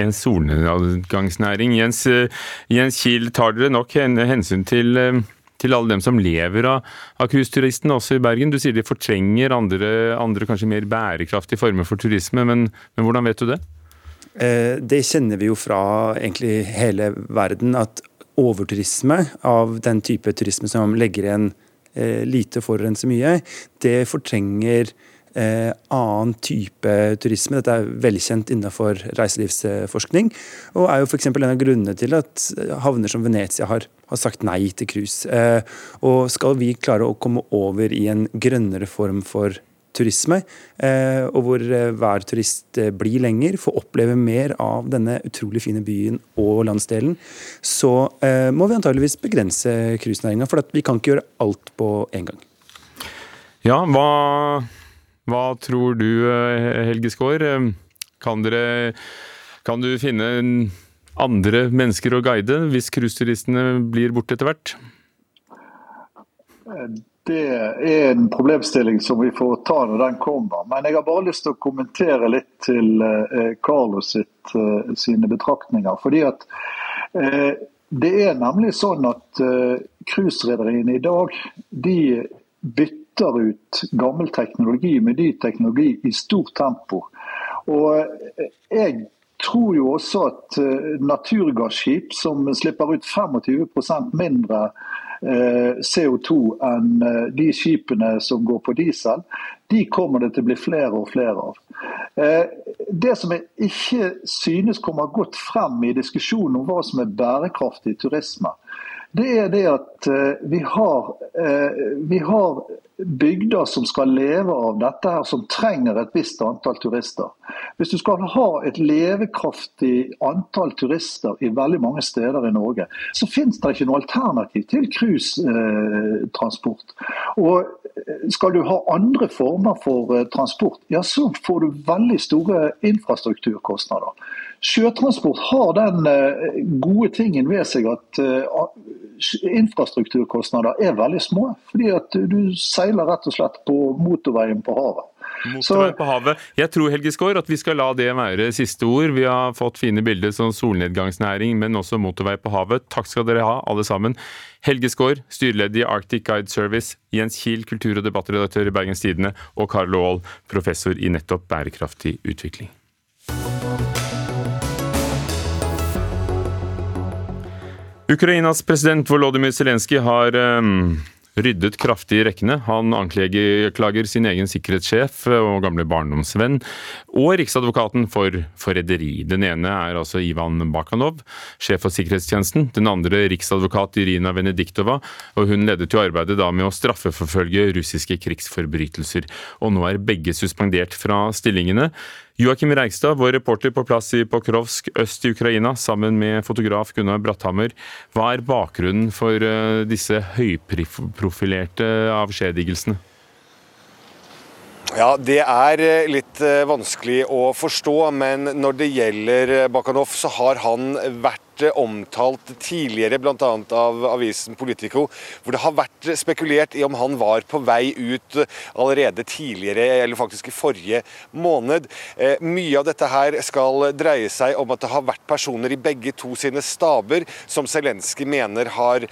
en solnedgangsnæring. Jens, eh, Jens Kiel, tar dere nok hensyn til, eh, til alle dem som lever av, av cruiseturistene, også i Bergen? Du sier de fortrenger andre, andre kanskje mer bærekraftige former for turisme, men, men hvordan vet du det? Eh, det kjenner vi jo fra egentlig hele verden, at overturisme av den type turisme som legger igjen lite og forurenser mye, det fortrenger annen type turisme. Dette er velkjent innenfor reiselivsforskning, og er jo f.eks. en av grunnene til at havner som Venezia har, har sagt nei til cruise. Eh, og skal vi klare å komme over i en grønnere form for turisme, eh, og hvor eh, hver turist eh, blir lenger, får oppleve mer av denne utrolig fine byen og landsdelen, så eh, må vi antageligvis begrense cruisenæringa, for vi kan ikke gjøre alt på en gang. Ja, hva hva tror du, eh, Helge Skaar? Eh, kan, kan du finne andre mennesker å guide hvis cruiseturistene blir borte etter hvert? det er en problemstilling som vi får ta når den kommer. Men jeg har bare lyst til å kommentere litt til eh, Carlos sitt, eh, sine betraktninger. fordi at eh, det er nemlig sånn at cruiserederiene i dag de bytter ut gammel teknologi med ny teknologi i stort tempo. Og jeg tror jo også at naturgasskip som slipper ut 25% mindre Eh, CO2 enn eh, de skipene som går på diesel, de kommer det til å bli flere og flere av. Eh, det som jeg ikke synes kommer godt frem i diskusjonen om hva som er bærekraftig turisme, det er det at vi har, vi har bygder som skal leve av dette, her, som trenger et visst antall turister. Hvis du skal ha et levekraftig antall turister i veldig mange steder i Norge, så finnes det ikke noe alternativ til cruisetransport. Og skal du ha andre former for eh, transport, ja så får du veldig store infrastrukturkostnader. Sjøtransport har den eh, gode tingen ved seg at eh, infrastrukturkostnader er veldig små. Fordi at du seiler rett og slett på motorveien på havet. Motorveien på havet. Jeg tror Helge Skår, at vi skal la det være siste ord. Vi har fått fine bilder som solnedgangsnæring, men også motorvei på havet. Takk skal dere ha, alle sammen. Helge Skår, styreleder i Arctic Guide Service, Jens Kiel, kultur- og debattredaktør i Bergens Tidende, og Karl Aall, professor i nettopp bærekraftig utvikling. Ukrainas president Volodymyr Zelenskyj har um, ryddet kraftig i rekkene. Han anklager sin egen sikkerhetssjef og gamle barndomsvenn, og Riksadvokaten for forræderi. Den ene er altså Ivan Bakanov, sjef for sikkerhetstjenesten. Den andre riksadvokat Irina Venediktova, og hun ledet jo arbeidet da med å straffeforfølge russiske krigsforbrytelser. Og nå er begge suspendert fra stillingene. Joakim Reigstad, vår reporter på plass i Pokrovsk øst i Ukraina, sammen med fotograf Gunnar Bratthammer. Hva er bakgrunnen for eh, disse høyprofilerte avskjedigelsene? Ja, Det er eh, litt eh, vanskelig å forstå, men når det gjelder eh, Bakanov, så har han vært omtalt tidligere, bl.a. av avisen Politico, hvor det har vært spekulert i om han var på vei ut allerede tidligere, eller faktisk i forrige måned. Mye av dette her skal dreie seg om at det har vært personer i begge to sine staber som Zelenskyj mener har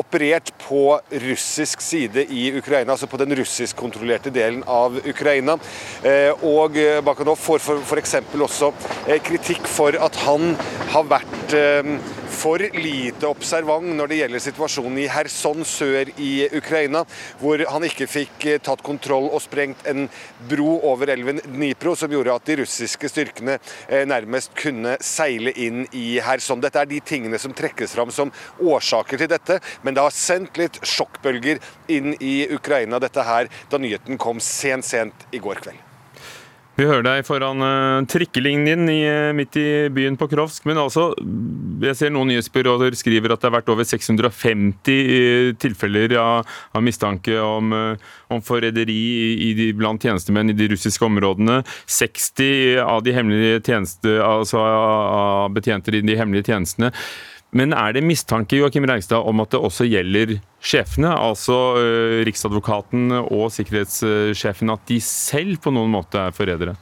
operert på russisk side i Ukraina, altså på den russiskkontrollerte delen av Ukraina. Eh, og Bakanov får f.eks. også eh, kritikk for at han har vært eh, for lite observant når det gjelder situasjonen i Kherson sør i Ukraina, hvor han ikke fikk eh, tatt kontroll og sprengt en bro over elven Dnipro, som gjorde at de russiske styrkene eh, nærmest kunne seile inn i Kherson. Dette er de tingene som trekkes fram som årsaker til dette, men det har sendt litt sjokkbølger inn i Ukraina, dette her, da nyheten kom sent, sent i går kveld. Vi hører deg foran uh, trikkelinjen i, uh, midt i byen på Krovsk. Men altså, jeg ser noen nyhetsbyråer skriver at det har vært over 650 uh, tilfeller av, av, mistanke om, uh, om forræderi blant tjenestemenn i de russiske områdene. 60 av de tjeneste, altså av betjenter i de hemmelige tjenestene. Men er det mistanke Joachim Reigstad, om at det også gjelder sjefene, altså uh, Riksadvokaten og sikkerhetssjefen, at de selv på noen måte er forrædere?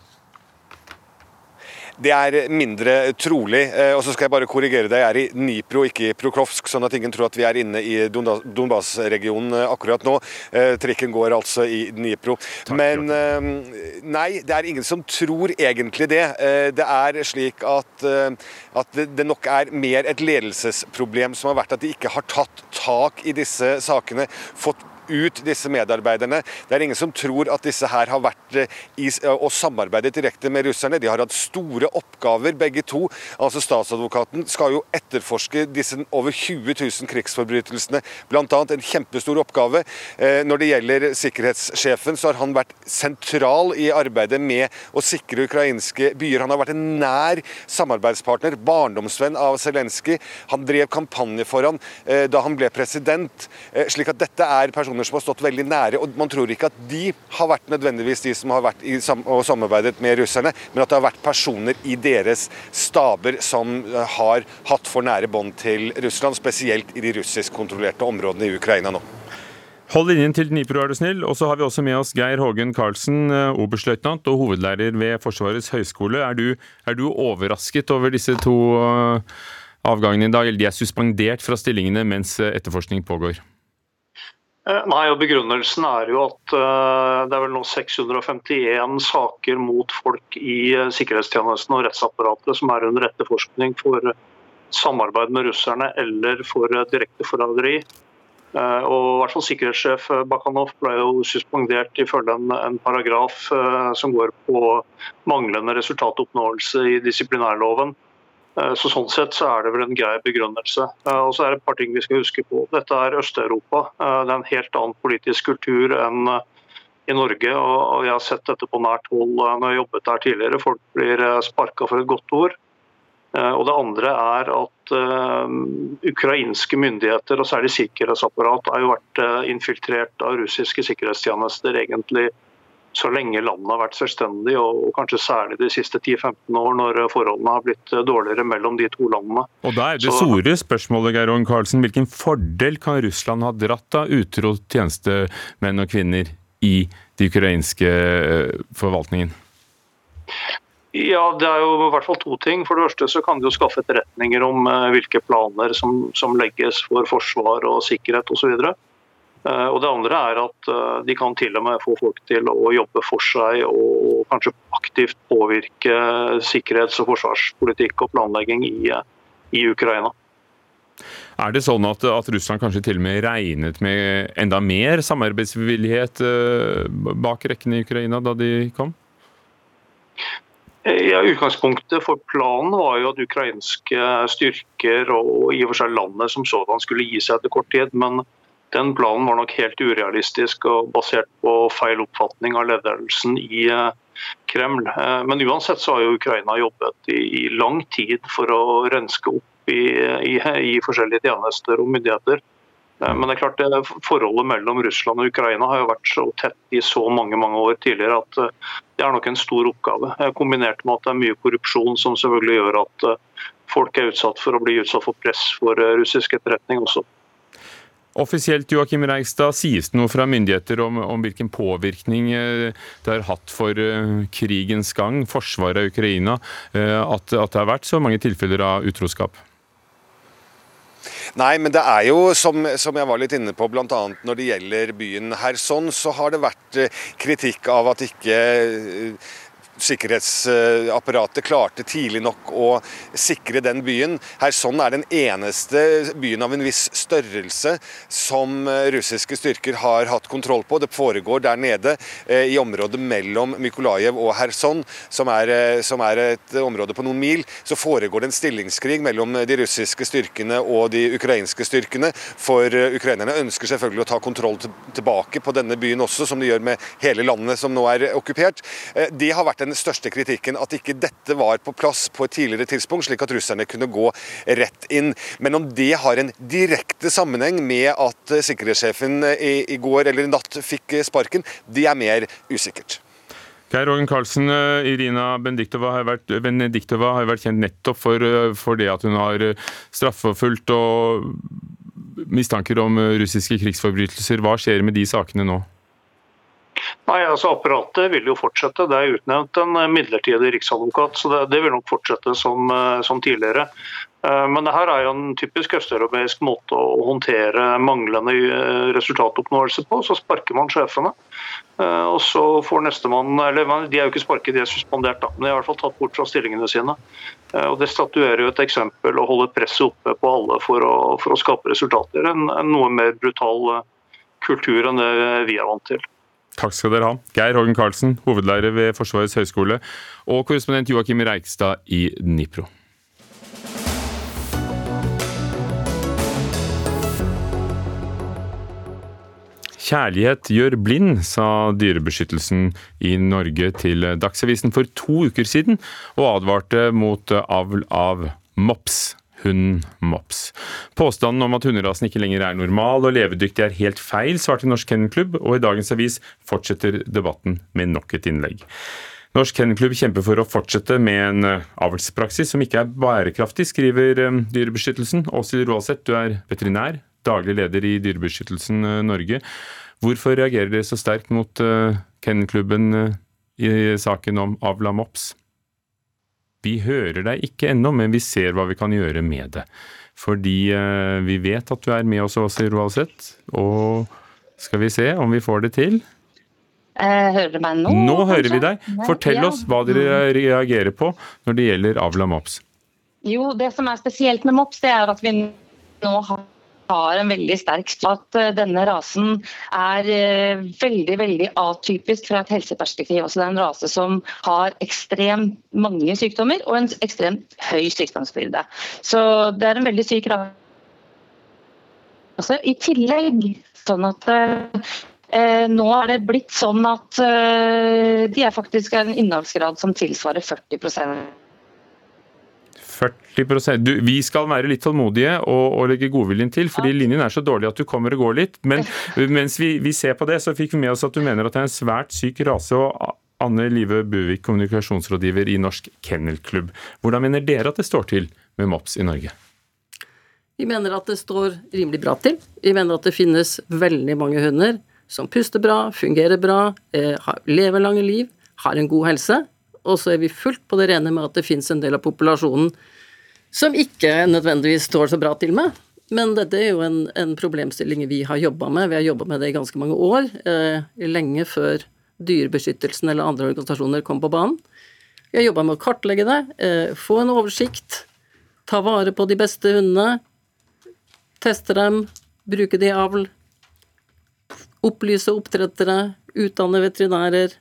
Det er mindre trolig. Eh, og så skal jeg bare korrigere deg. Jeg er i Dnipro, ikke i Prokrovsk, sånn at ingen tror at vi er inne i Donbas-regionen eh, akkurat nå. Eh, trikken går altså i Dnipro. Men nei, det er ingen som tror egentlig det. Det er slik at, at det nok er mer et ledelsesproblem som har vært at de ikke har tatt tak i disse sakene. fått ut disse medarbeiderne. Det er ingen som tror at disse her har vært eh, i, eh, og samarbeidet direkte med russerne. De har hatt store oppgaver, begge to. Altså Statsadvokaten skal jo etterforske disse over 20 000 krigsforbrytelsene, bl.a. en kjempestor oppgave. Eh, når det gjelder sikkerhetssjefen, så har han vært sentral i arbeidet med å sikre ukrainske byer. Han har vært en nær samarbeidspartner, barndomsvenn av Zelenskyj. Han drev kampanje for han da han ble president. slik at dette er personer personer som har stått veldig nære. og Man tror ikke at de har vært nødvendigvis de som har vært i, og samarbeidet med russerne, men at det har vært personer i deres staber som eh, har hatt for nære bånd til Russland, spesielt i de russiskkontrollerte områdene i Ukraina nå. Hold linjen til Dnipro, er du snill. Og så har vi også med oss Geir Hågen Karlsen, eh, oberstløytnant og hovedlærer ved Forsvarets høgskole. Er er du overrasket over disse to eh, avgangene i dag? Eller de er suspendert fra stillingene mens etterforskning pågår? Nei, og Begrunnelsen er jo at det er vel nå 651 saker mot folk i sikkerhetstjenesten og rettsapparatet som er under etterforskning for samarbeid med russerne eller for direkte forræderi. Eh, og i hvert fall Sikkerhetssjef Bakhanov ble jo suspendert ifølge en, en paragraf som går på manglende resultatoppnåelse i disiplinærloven. Uh, så Sånn sett så er det vel en grei begrunnelse. Uh, og så er det et par ting vi skal huske på. Dette er Øst-Europa. det er en helt annen politisk kultur enn i Norge. Og, Jeg har sett dette på nært hold når jeg jobbet der tidligere. Folk blir sparka for et godt ord. Eh, og Det andre er at ukrainske myndigheter, og særlig sikkerhetsapparat, har jo vært infiltrert av russiske sikkerhetstjenester egentlig så lenge landet har vært selvstendig, og, og kanskje særlig de siste 10-15 år, når forholdene har blitt dårligere mellom de to landene. Og Da er det så, store spørsmålet, Geir Ågen Karlsen. Hvilken fordel kan Russland ha dratt av utro tjenestemenn og -kvinner i de ukrainske forvaltningen? Ja, Det er jo i hvert fall to ting. For det første så kan de jo skaffe etterretninger om uh, hvilke planer som, som, legges for forsvar og sikkerhet osv. Uh, eh, og det andre er at uh, de kan til og med få folk til å jobbe for seg og kanskje aktivt påvirke sikkerhets- og forsvarspolitikk og planlegging i, i Ukraina. Er det sånn at, at, Russland kanskje til og med regnet med enda mer samarbeidsvillighet bak rekkene i Ukraina da de kom? Ja, Utgangspunktet for planen var jo at ukrainske styrker og i og for seg landet som sådan skulle gi seg etter kort tid. Men den planen var nok helt urealistisk og basert på feil oppfatning av ledelsen i eh, Kreml. Eh, men uansett så har jo Ukraina jobbet i lang tid for å renske opp i, i, i forskjellige tjenester og myndigheter. Eh, men det er klart det forholdet mellom Russland og Ukraina har jo vært så tett i så mange mange år tidligere at det er nok en stor oppgave. Kombinert med at det er mye korrupsjon som selvfølgelig gjør at folk er utsatt for å bli utsatt for press for russisk etterretning også. Offisielt Joachim Reigstad, sies det noe fra myndigheter om, om, hvilken påvirkning det har hatt for krigens gang, forsvaret av Ukraina, at, at det har vært så mange tilfeller av utroskap? Nei, men det er jo, som, som jeg var litt inne på, bl.a. når det gjelder byen Kherson, så har det vært eh, kritikk av at ikke eh, sikkerhetsapparatet klarte tidlig nok å sikre den byen. Kherson er den eneste byen av en viss størrelse som russiske styrker har hatt kontroll på. Det foregår der nede eh, i området mellom Mykolajev og Kherson, som eh, som er et område på noen mil. Så foregår det en stillingskrig mellom de russiske styrkene og de ukrainske styrkene. For eh, ukrainerne ønsker selvfølgelig å ta kontroll tilbake på denne byen også, som de gjør med hele landet som nå er okkupert. Det har vært en den største kritikken at ikke dette var på plass på et tidligere tidspunkt, slik at russerne kunne gå rett inn. Men om det har en direkte sammenheng med at eh, sikkerhetssjefen eh, i, i går eller i natt fikk eh, sparken, det er mer usikkert. Geir Ågen Karlsen, Irina Benediktova har, vært, Benediktova har vært kjent nettopp for, for det at hun har straffeforfulgt og mistanker om russiske krigsforbrytelser. Hva skjer med de sakene nå? Nei, altså Apparatet vil jo fortsette. Det er utnevnt en midlertidig riksadvokat, så det, det vil nok fortsette som, eh, som, tidligere. Eh, men det her er jo en typisk østeuropeisk måte å håndtere manglende eh, resultatoppnåelse på. Så sparker man sjefene. Og så får nestemann Eller de er jo ikke sparket, de er suspendert, da. Men de er i hvert fall tatt bort fra stillingene sine. Og Det statuerer jo et eksempel å holde presset oppe på alle for å, for å skape resultater. En, en noe mer brutal kultur enn det vi er vant til. Takk skal dere ha. Geir Hågen Karlsen, hovedlærer ved Forsvarets høgskole, og korrespondent Joakim Reikstad i Nipro. Kjærlighet gjør blind, sa Dyrebeskyttelsen i Norge til Dagsavisen for to uker siden, og advarte mot avl av mops hund mops. Påstanden om at hunderasen ikke lenger er normal og levedyktig er helt feil, svarte Norsk Kennelklubb, og i dagens avis fortsetter debatten med nok et innlegg. Norsk Kennelklubb kjemper for å fortsette med en eh, avlspraksis som ikke er bærekraftig, skriver eh, Dyrebeskyttelsen. Åshild Råseth, du er veterinær, daglig leder i Dyrebeskyttelsen Norge. Hvorfor reagerer dere så sterkt mot Kennelklubben i saken om avla mops? Vi hører deg ikke ennå, men vi ser hva vi kan gjøre med det. Fordi vi vet at du er med oss, Åse Roaldseth. Og skal vi se om vi får det til? Eh, hører du meg nå? Nå kanskje? hører vi deg. Fortell oss hva dere mm. reagerer på når det gjelder avla mops. Jo, Det som er spesielt med mops, det er at vi nå har en veldig sterk at eh, denne rasen er eh, veldig veldig atypisk fra et helseperspektiv. Altså det er en rase som har ekstremt mange sykdommer og en ekstremt høy sykdomsbyrde. Så det er en veldig syk rase. I tillegg sånn at Eh, nå er det blitt sånn at eh, de er faktisk en innholdsgrad som tilsvarer 40 40 du, Vi skal være litt tålmodige og, og legge godviljen til, fordi linjen er så dårlig at du kommer og går litt. Men mens vi, vi, ser på det, så fikk vi med oss at du mener at det er en svært syk rase. og Anne Live Buvik, kommunikasjonsrådgiver i Norsk Kennelklubb. Hvordan mener dere at det står til med mops i Norge? Vi mener at det står rimelig bra til. Vi mener at det finnes veldig mange hunder som puster bra, fungerer bra, eh, lever lange liv, har en god helse. Og så er vi fullt på det rene med at det finnes en del av populasjonen som ikke nødvendigvis står så bra til med. Men dette er jo en, en problemstilling vi har jobba med. Vi har jobba med det i ganske mange år. Eh, lenge før Dyrebeskyttelsen eller andre organisasjoner kom på banen. Vi har jobba med å kartlegge det, eh, få en oversikt, ta vare på de beste hundene, teste dem, bruke det i avl, Opplyse oppdrettere, utdanne veterinærer.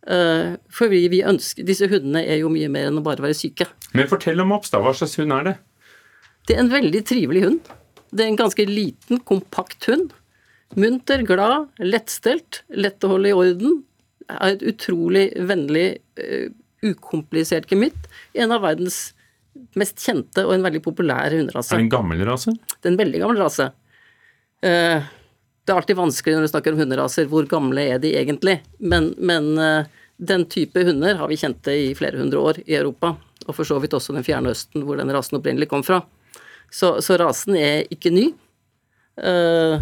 Uh, for vi, vi, ønsker, Disse hundene er jo mye mer enn å bare være syke. Men fortell om Oppstad. Hva slags hund er det? Det er en veldig trivelig hund. Det er en ganske liten, kompakt hund. Munter, glad, lettstelt, lett å holde i orden. Er et utrolig vennlig, uh, ukomplisert gemytt. En av verdens mest kjente og en veldig populær hunderase. Er det en gammel rase? Det er en veldig gammel rase. Uh, det er alltid vanskelig når du snakker om hunderaser, hvor gamle er de egentlig? Men, men eh, den type hunder har vi kjent det i flere hundre år i Europa, og for så vidt også den fjerne østen, hvor den rasen opprinnelig kom fra. Så, så rasen er ikke ny. Uh,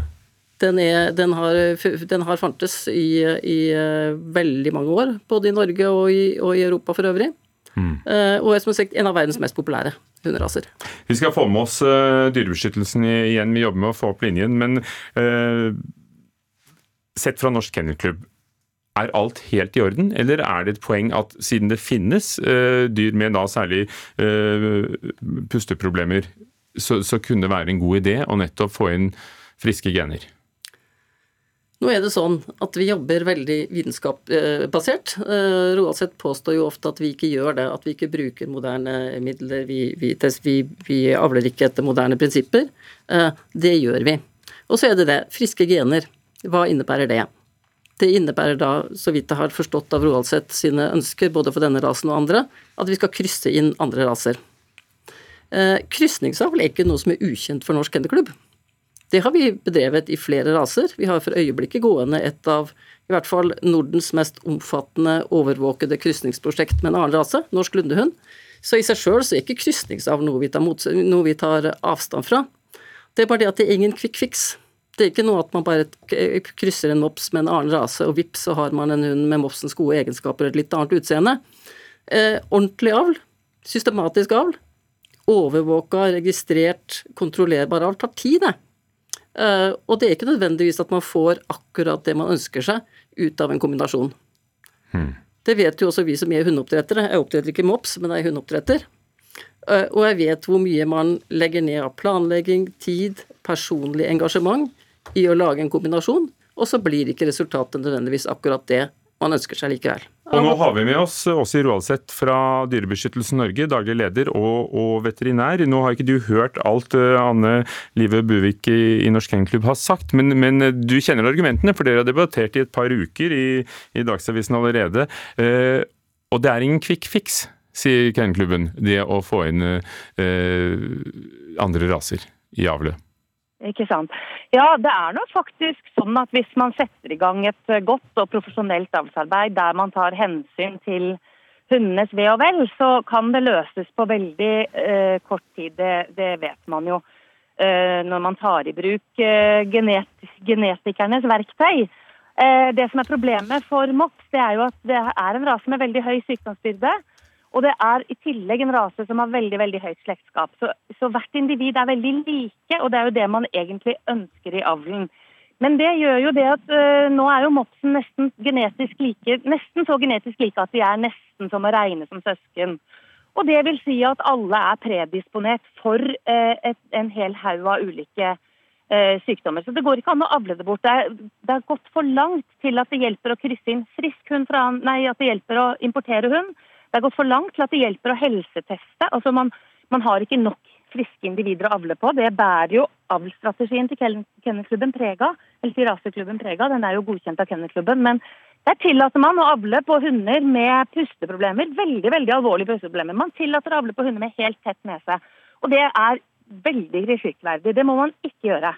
den, er, den, har, den, har, fantes i, i uh, veldig mange år, både i Norge og i, og i Europa for øvrig. Mm. Og er som sagt en av verdens mest populære hunderaser. Vi skal få med oss uh, Dyrebeskyttelsen igjen, vi jobber med å få opp linjen. Men uh, sett fra Norsk Kennelklubb, er alt helt i orden, eller er det et poeng at siden det finnes uh, dyr med da særlig pusteproblemer, så, så kunne det være en god idé å nettopp få inn friske gener? Nå er det sånn at vi jobber veldig vitenskapsbasert. Eh, Roaldseth påstår jo ofte at vi ikke gjør det, at vi ikke bruker moderne midler. Vi, vi, vi, avler ikke etter moderne prinsipper. Eh, det gjør vi. Og så er det det. Friske gener. Hva innebærer det? Det innebærer da, så vidt jeg har forstått av Roaldseth sine ønsker, både for denne rasen og andre, at vi skal krysse inn andre raser. Eh, krysningsavl er ikke noe som er ukjent for Norsk Kennelklubb. Det har vi bedrevet i flere raser. Vi har for øyeblikket gående et av i hvert fall Nordens mest omfattende overvåkede krysningsprosjekt med en annen rase, norsk lundehund. Så i seg sjøl er ikke krysningsavl noe, noe, vi tar avstand fra. Det er bare det at det er ingen quick fix. Det er ikke noe at man bare krysser en mops med en annen rase, og vips, så har man en hund med mopsens gode egenskaper og et litt annet utseende. Eh, ordentlig avl, systematisk avl, overvåka, registrert, kontrollerbar avl tar tid, det. Eh, og det er ikke nødvendigvis at man får akkurat det man ønsker seg ut av en kombinasjon. Hmm. Det vet jo også vi som er hundeoppdrettere. Jeg oppdretter ikke mops, men jeg er hundeoppdretter. Eh, og jeg vet hvor mye man legger ned av planlegging, tid, personlig engasjement i å lage en kombinasjon, og så blir ikke resultatet nødvendigvis akkurat det man ønsker seg likevel. Og nå har vi med oss Åse Roaldseth fra Dyrebeskyttelsen Norge, daglig leder og, og, veterinær. Nå har ikke du hørt alt eh, Anne Live Buvik i, i Norsk Kennelklubb har sagt, men, men, eh, du kjenner argumentene, for dere har debattert i et par uker i, i Dagsavisen allerede. Eh, og det er ingen quick fix, sier Kennelklubben, det å få inn eh, andre raser i avlet. Ikke sant. Ja, det er nok faktisk sånn at hvis man setter i gang et eh, godt og profesjonelt avlsarbeid der man tar hensyn til hundenes ve og vel, så kan det løses på veldig eh, kort tid. Det, det, vet man jo. eh, når man tar i bruk eh, genet genetikernes verktøy. Eh, det som er Problemet for mops det er jo at det er en rase med veldig høy sykdomsbyrde. Og det er i tillegg en rase som har veldig veldig høyt slektskap. Så, så hvert individ er veldig like, og det er jo det man egentlig ønsker i avlen. Men det gjør jo det at øh, nå er jo mopsen nesten genetisk like, nesten så genetisk like at de er nesten som å regne som søsken. Og det vil si at alle er predisponert for øh, et, en hel haug av ulike øh, sykdommer. Så det går ikke an å avle det bort. Det er, det er, gått for langt til at det hjelper å krysse inn frisk hund fra Nei, at det hjelper å importere hund. Det er gått for langt til at det hjelper å helseteste. Altså man, man har ikke nok friske individer å avle på. Det bærer jo avlsstrategien til Kennelklubben prega, eller til raseklubben prega. Den er jo godkjent av Kennelklubben. Men der tillater man å avle på hunder med pusteproblemer. Veldig veldig alvorlige pusteproblemer. Man tillater å avle på hunder med helt tett nese. Og det er veldig kritikkverdig. Det må man ikke gjøre.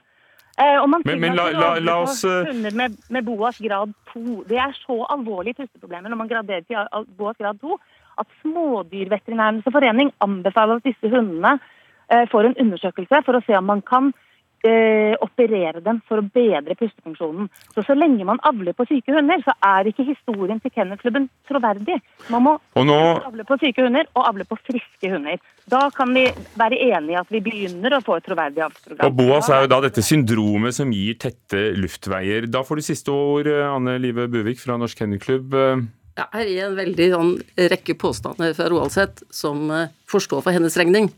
Eh, men, men la, la, la oss eh, Hunder med, med Boas grad 2. Det er så alvorlige pusteproblemer når man graderer til Boas grad 2 at Smådyrveterinærenes forening anbefaler at disse hundene eh, får en undersøkelse for å se om man kan eh, operere dem for å bedre pustefunksjonen. Så så lenge man avler på syke hunder, så er ikke historien til Kennelklubben troverdig. Man må nå... avle på syke hunder og avle på friske hunder. Da kan vi være enige at vi begynner å få et troverdig avlsprogram. Og Boas er jo da dette syndromet som gir tette luftveier. Da får du siste ord, Anne Live Buvik fra Norsk Kennelklubb. Ja, her er en veldig sånn, rekke påstander fra Roaldseth som uh, får for hennes regning.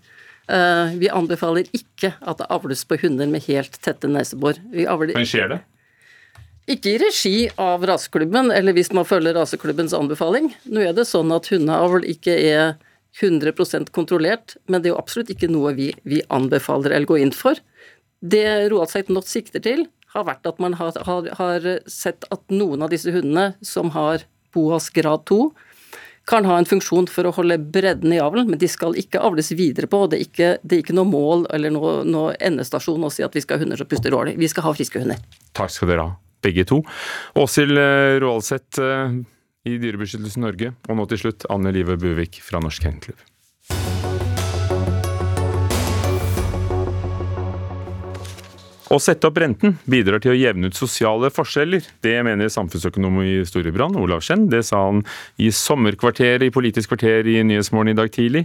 Uh, vi anbefaler ikke at det avles på hunder med helt tette nesebor. Men skjer det? Ikke i regi av raseklubben, eller hvis man følger raseklubbens anbefaling. Nå er det sånn at hundeavl ikke er 100% kontrollert, men det er jo absolutt ikke noe vi, vi anbefaler eller går inn for. Det Roaldseth nå sikter til, har vært at man har, har, har sett at noen av disse hundene som har BOAS grad 2 kan ha en funksjon for å holde bredden i avlen, men de skal ikke avles videre på. Det er ikke, det er ikke noe mål eller noe, noe endestasjon å si at vi skal ha hunder som puster dårlig. Vi skal ha friske hunder. Takk skal dere ha, begge to. Åshild eh, Roaldseth eh, i Dyrebeskyttelsen Norge, og nå til slutt Anne Live Buvik fra Norsk Kennelklubb. Å sette opp renten bidrar til å jevne ut sosiale forskjeller. Det mener samfunnsøkonom i Storebrand, Olav Skjenn. Det sa han i sommerkvarteret i Politisk kvarter i Nyhetsmorgen i dag tidlig.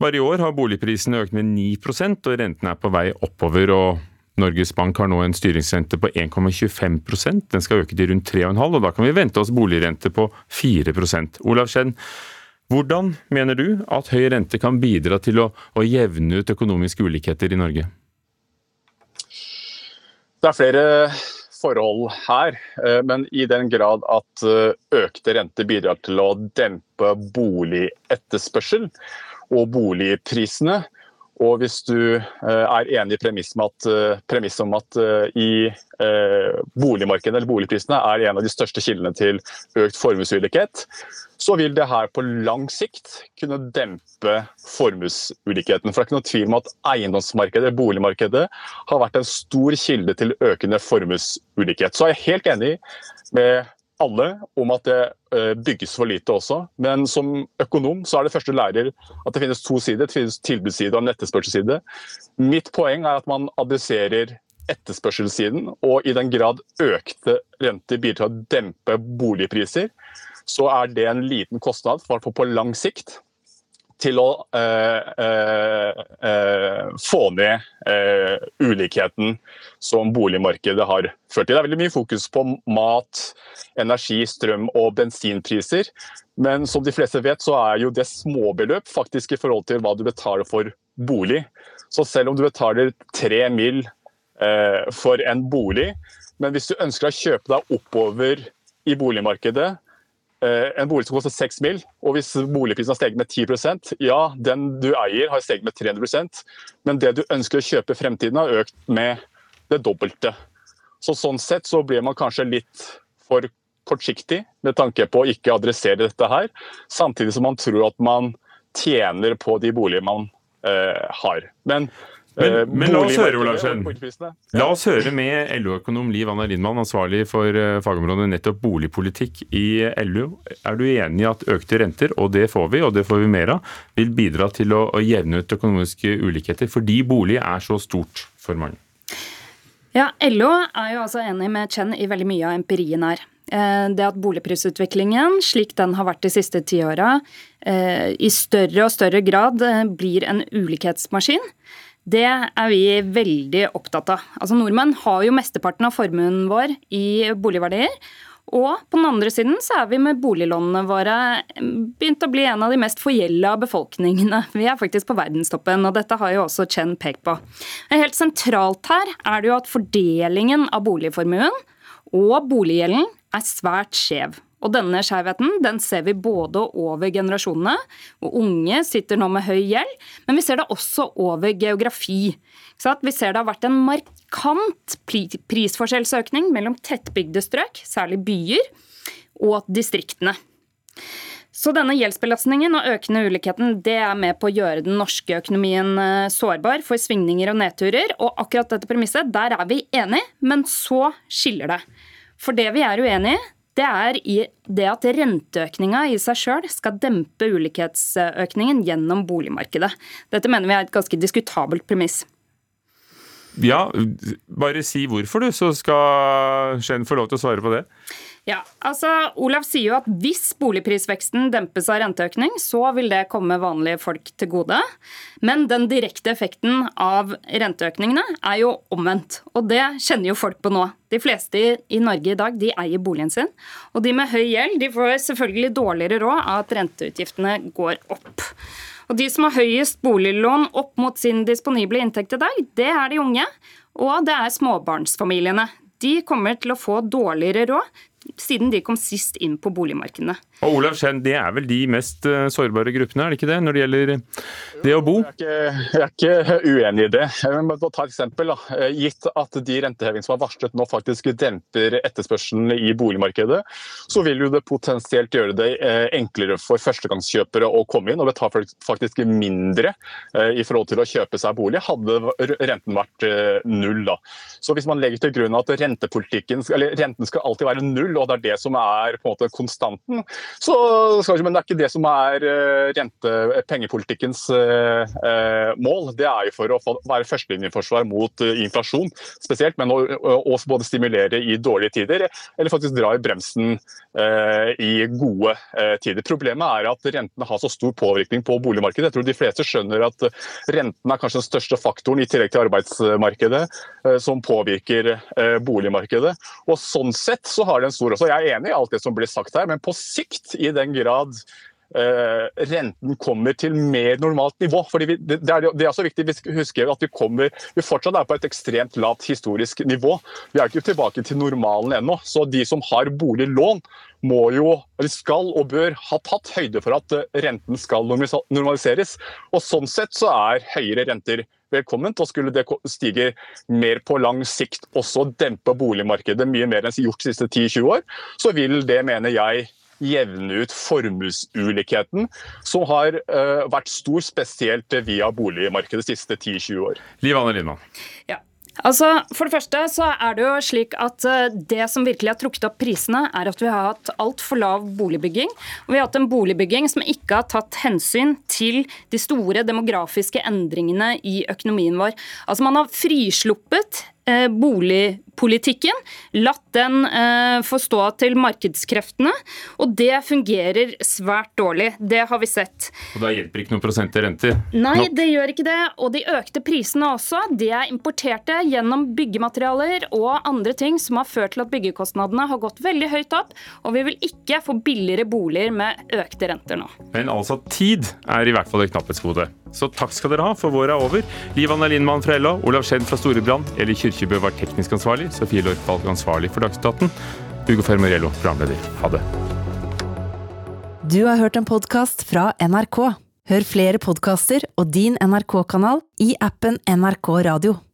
Bare i år har boligprisene økt med 9% og renten er på vei oppover. og Norges Bank har nå en styringsrente på 1,25% Den skal øke til rundt 3,5 og da kan vi vente oss boligrente på 4% Olav Skjenn, hvordan mener du at høy rente kan bidra til å, å jevne ut økonomiske ulikheter i Norge? Det er flere forhold her, eh, men i den grad at eh, økte renter bidrar til å dempe boligetterspørsel og boligprisene, og hvis du eh, er enig i premisset om at i boligmarkedet eller boligprisene er en av de største kildene til økt formuesulikhet, så vil det her på lang sikt kunne dempe formuesulikheten. For det er ikke noe tvil om at eiendomsmarkedet, boligmarkedet, har vært en stor kilde til økende formuesulikhet. Så er jeg helt enig med alle om at det eh, bygges for lite også. Men som økonom så er det første lærer at det finnes to sider. Det finnes tilbudsside og en etterspørselsside. Mitt poeng er at man adresserer etterspørselssiden, og i den grad økte renter bidrar til å dempe boligpriser, så er det en liten kostnad, for på lang sikt, til å eh, eh, eh, få ned eh, ulikheten som boligmarkedet har ført til. Det er veldig mye fokus på mat, energi, strøm og bensinpriser. Men som de fleste vet, så er jo det småbeløp faktisk i forhold til hva du betaler for bolig. Så selv om du betaler tre mil eh, for en bolig, men hvis du ønsker å kjøpe deg oppover i boligmarkedet, en bolig som koster 6 mil, og hvis boligprisen har steget med 10% ja, den du eier har steget med 300% men det du ønsker å kjøpe i fremtiden har økt med det dobbelte. Så Sånn sett så blir man kanskje litt for kortsiktig med tanke på å ikke adressere dette her, samtidig som man tror at man tjener på de boligene man eh, har. Men Men, Eh, men la oss høre, Olav Skjenn. La oss høre med LO-økonom Liv Anna Lindmann, ansvarlig for eh, fagområdet nettopp boligpolitikk i LO. Er du enig i at økte renter, og det får vi, og det får vi mer av, vil bidra til å, å jevne ut økonomiske ulikheter, fordi bolig er så stort for mange? Ja, LO er jo altså enig med Chen i veldig mye av empirien her. Eh, Det at boligprisutviklingen, slik den har vært de siste ti åra, eh, i større og større grad blir en ulikhetsmaskin, det er vi veldig opptatt av. Altså Nordmenn har jo mesteparten av formuen vår i boligverdier. Og på den andre siden så er vi med boliglånene våre begynt å bli en av de mest forgjelda befolkningene. Vi er faktisk på verdenstoppen, og dette har jo også Chen pekt på. Men helt sentralt her er det jo at fordelingen av boligformuen og boliggjelden er svært skjev. Og denne skjevheten den ser vi både over generasjonene, og unge sitter nå med høy gjeld, men vi ser det også over geografi. Så vi ser det har vært en markant prisforskjellsøkning mellom tettbygde strøk, særlig byer, og distriktene. Så denne gjeldsbelastningen og økende ulikheten det er med på å gjøre den norske økonomien eh, sårbar for svingninger og nedturer. Og akkurat dette premisset, der er vi enige, men så skiller det. For det vi er uenig i, det er i det at renteøkninga i seg sjøl skal dempe ulikhetsøkningen gjennom boligmarkedet. Dette mener vi er et ganske diskutabelt premiss. Ja, bare si hvorfor, du, så skal Skjenn få lov til å svare på det. Ja, altså Olav sier jo at hvis boligprisveksten dempes av renteøkning, så vil det komme vanlige folk til gode. Men den direkte effekten av renteøkningene er jo omvendt. Og det kjenner jo folk på nå. De fleste i- Norge i dag de eier boligen sin. Og de med høy gjeld de får selvfølgelig dårligere råd av at renteutgiftene går opp. Og de som har høyest boliglån opp mot sin disponible inntekt i dag, det er de unge. Og det er småbarnsfamiliene. De kommer til å få dårligere råd siden de kom sist inn på boligmarkedene. Og Olav Skjenn, det er vel de mest eh, sårbare gruppene, er det ikke det, når det gjelder det å bo? Jeg er ikke, jeg er ikke uenig i det. Men bare ta et eksempel. Da. Eh, Gitt at de rentehevingene som er varslet nå faktisk demper etterspørselen i boligmarkedet, så vil jo det potensielt gjøre det eh, enklere for førstegangskjøpere å komme inn og betale faktisk mindre i forhold til å kjøpe seg bolig, hadde renten vært null. Da. Så hvis man legger til grunn at rentepolitikken, eller renten skal alltid være null, og det er det som er på en måte konstanten, så men det er ikke det som er eh, rente, pengepolitikkens eh, eh, mål. Det er jo for å være førstelinjeforsvar mot eh, inflasjon spesielt, men også både stimulere i dårlige tider, eller faktisk dra i bremsen eh, i gode eh, tider. Problemet er at rentene har så stor påvirkning på boligmarkedet. Jeg tror de fleste skjønner at eh, renten er kanskje den største faktoren, i tillegg til arbeidsmarkedet, eh, som påvirker eh, boligmarkedet. Og Sånn sett så har det en stor også. Jeg er enig i alt det som blir sagt her, men på sikt, i den grad Uh, renten kommer til mer normalt nivå. Fordi vi, det, er, det er også viktig å huske at vi, kommer, vi fortsatt er på et ekstremt lavt historisk nivå. Vi er ikke tilbake til normalen ennå. Så de som har boliglån, må jo, eller skal og bør ha tatt høyde for at eh, renten skal normaliseres. Og Sånn sett så er høyere renter velkomment. og Skulle det stige mer på lang sikt, også dempe boligmarkedet mye mer enn gjort de siste 10-20 år, så vil det, mener jeg, jevne ut formuesulikheten, som har uh, vært stor, spesielt via boligmarkedet de siste 10-20 år. Liv Anne Lindmann. Ja. Altså, For det første så er det jo slik at eh, det som virkelig har trukket opp prisene, er at vi har hatt altfor lav boligbygging. Og vi har hatt en boligbygging som ikke har tatt hensyn til de store demografiske endringene i økonomien vår. Altså Man har frisluppet boligpolitikken, latt den eh, få stå til markedskreftene, og det fungerer svært dårlig. Det har vi sett. Og da hjelper ikke noen prosent i renter? Nei, det gjør ikke det. Og de økte prisene også, de er importerte gjennom byggematerialer og andre ting som har ført til at byggekostnadene har gått veldig høyt opp. Og vi vil ikke få billigere boliger med økte renter nå. Men altså, tid er i hvert fall et knapphetsgode. Så takk skal dere ha, for våret er over. Liv Anna Lindmann fra LO, Olav Skjenn fra Storebrand, eller Eli Kyrkjebø var teknisk ansvarlig, Sofie Lorkvalg ansvarlig for Dagsnytt 18, Hugo Fermarello programleder. Ha det. Du har hørt en podkast fra NRK. Hør flere podkaster og din NRK-kanal i appen NRK Radio.